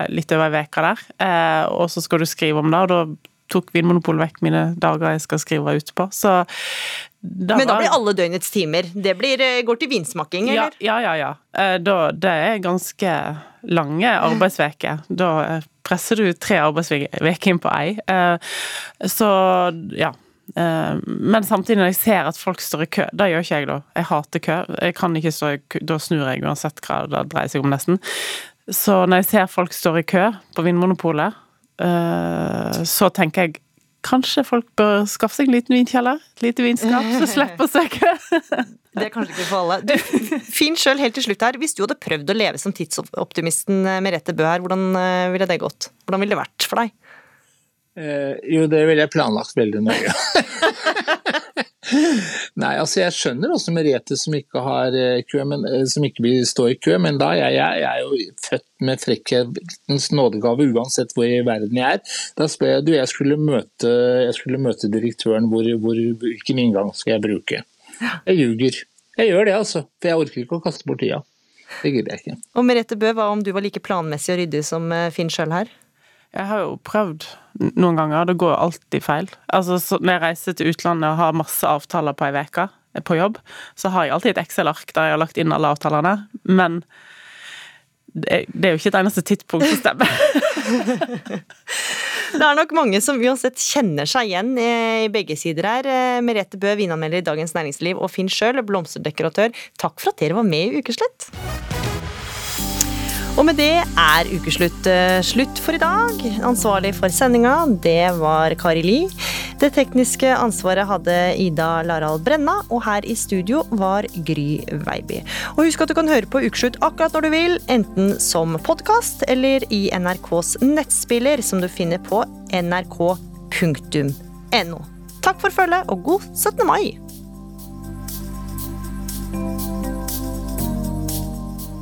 litt over ei uke der. Eh, og så skal du skrive om det, og da tok Vinmonopolet vekk mine dager jeg skal skrive ut på. Så da Men da blir alle døgnets timer. Det blir, eh, går til vinsmaking, eller? Ja, ja, ja. ja. Da, det er ganske lange arbeidsveker. Da eh, presser du tre arbeidsveker inn på ei. Eh, så ja. Eh, men samtidig, når jeg ser at folk står i kø Det gjør ikke jeg, da. Jeg hater kø. Jeg kan ikke stå i kø. Da snur jeg uansett hva det dreier seg om, nesten. Så når jeg ser folk står i kø på Vinmonopolet, eh, så tenker jeg Kanskje folk bør skaffe seg en liten vinkjeller? Et lite vinskap, så slipper å søke. Det er kanskje ikke for alle. Du, Finn sjøl, helt til slutt her. Hvis du hadde prøvd å leve som tidsoptimisten Merete Bø her, hvordan ville det gått? Hvordan ville det vært for deg? Eh, jo, det ville jeg planlagt veldig nøye. Nei, altså jeg skjønner også Merete som ikke har eh, kø, men, eh, som ikke vil stå i kø, men da jeg, jeg, er jo født med frekkhetens nådegave uansett hvor i verden jeg er. Da spør jeg du, jeg skulle møte, jeg skulle møte direktøren, hvor, hvor, hvilken inngang skal jeg bruke? Jeg ljuger. Jeg gjør det, altså. For jeg orker ikke å kaste bort tida. Det gidder jeg ikke. Og Merete Bø, hva om du var like planmessig og ryddig som Finn sjøl her? Jeg har jo prøvd noen ganger, det går alltid feil. Altså, Når jeg reiser til utlandet og har masse avtaler på ei uke på jobb, så har jeg alltid et Excel-ark der jeg har lagt inn alle avtalene, men det er jo ikke et eneste tidspunkt som stemmer. det er nok mange som uansett kjenner seg igjen i begge sider her. Merete Bø, vinanmelder i Dagens Næringsliv, og Finn Sjøl, blomsterdekoratør. Takk for at dere var med i Ukeslett. Og med det er ukeslutt uh, slutt for i dag. Ansvarlig for sendinga, det var Kari Li. Det tekniske ansvaret hadde Ida Larald Brenna, og her i studio var Gry Veiby. Og husk at du kan høre på Ukeslutt akkurat når du vil, enten som podkast eller i NRKs nettspiller, som du finner på nrk.no. Takk for følget, og god 17. mai!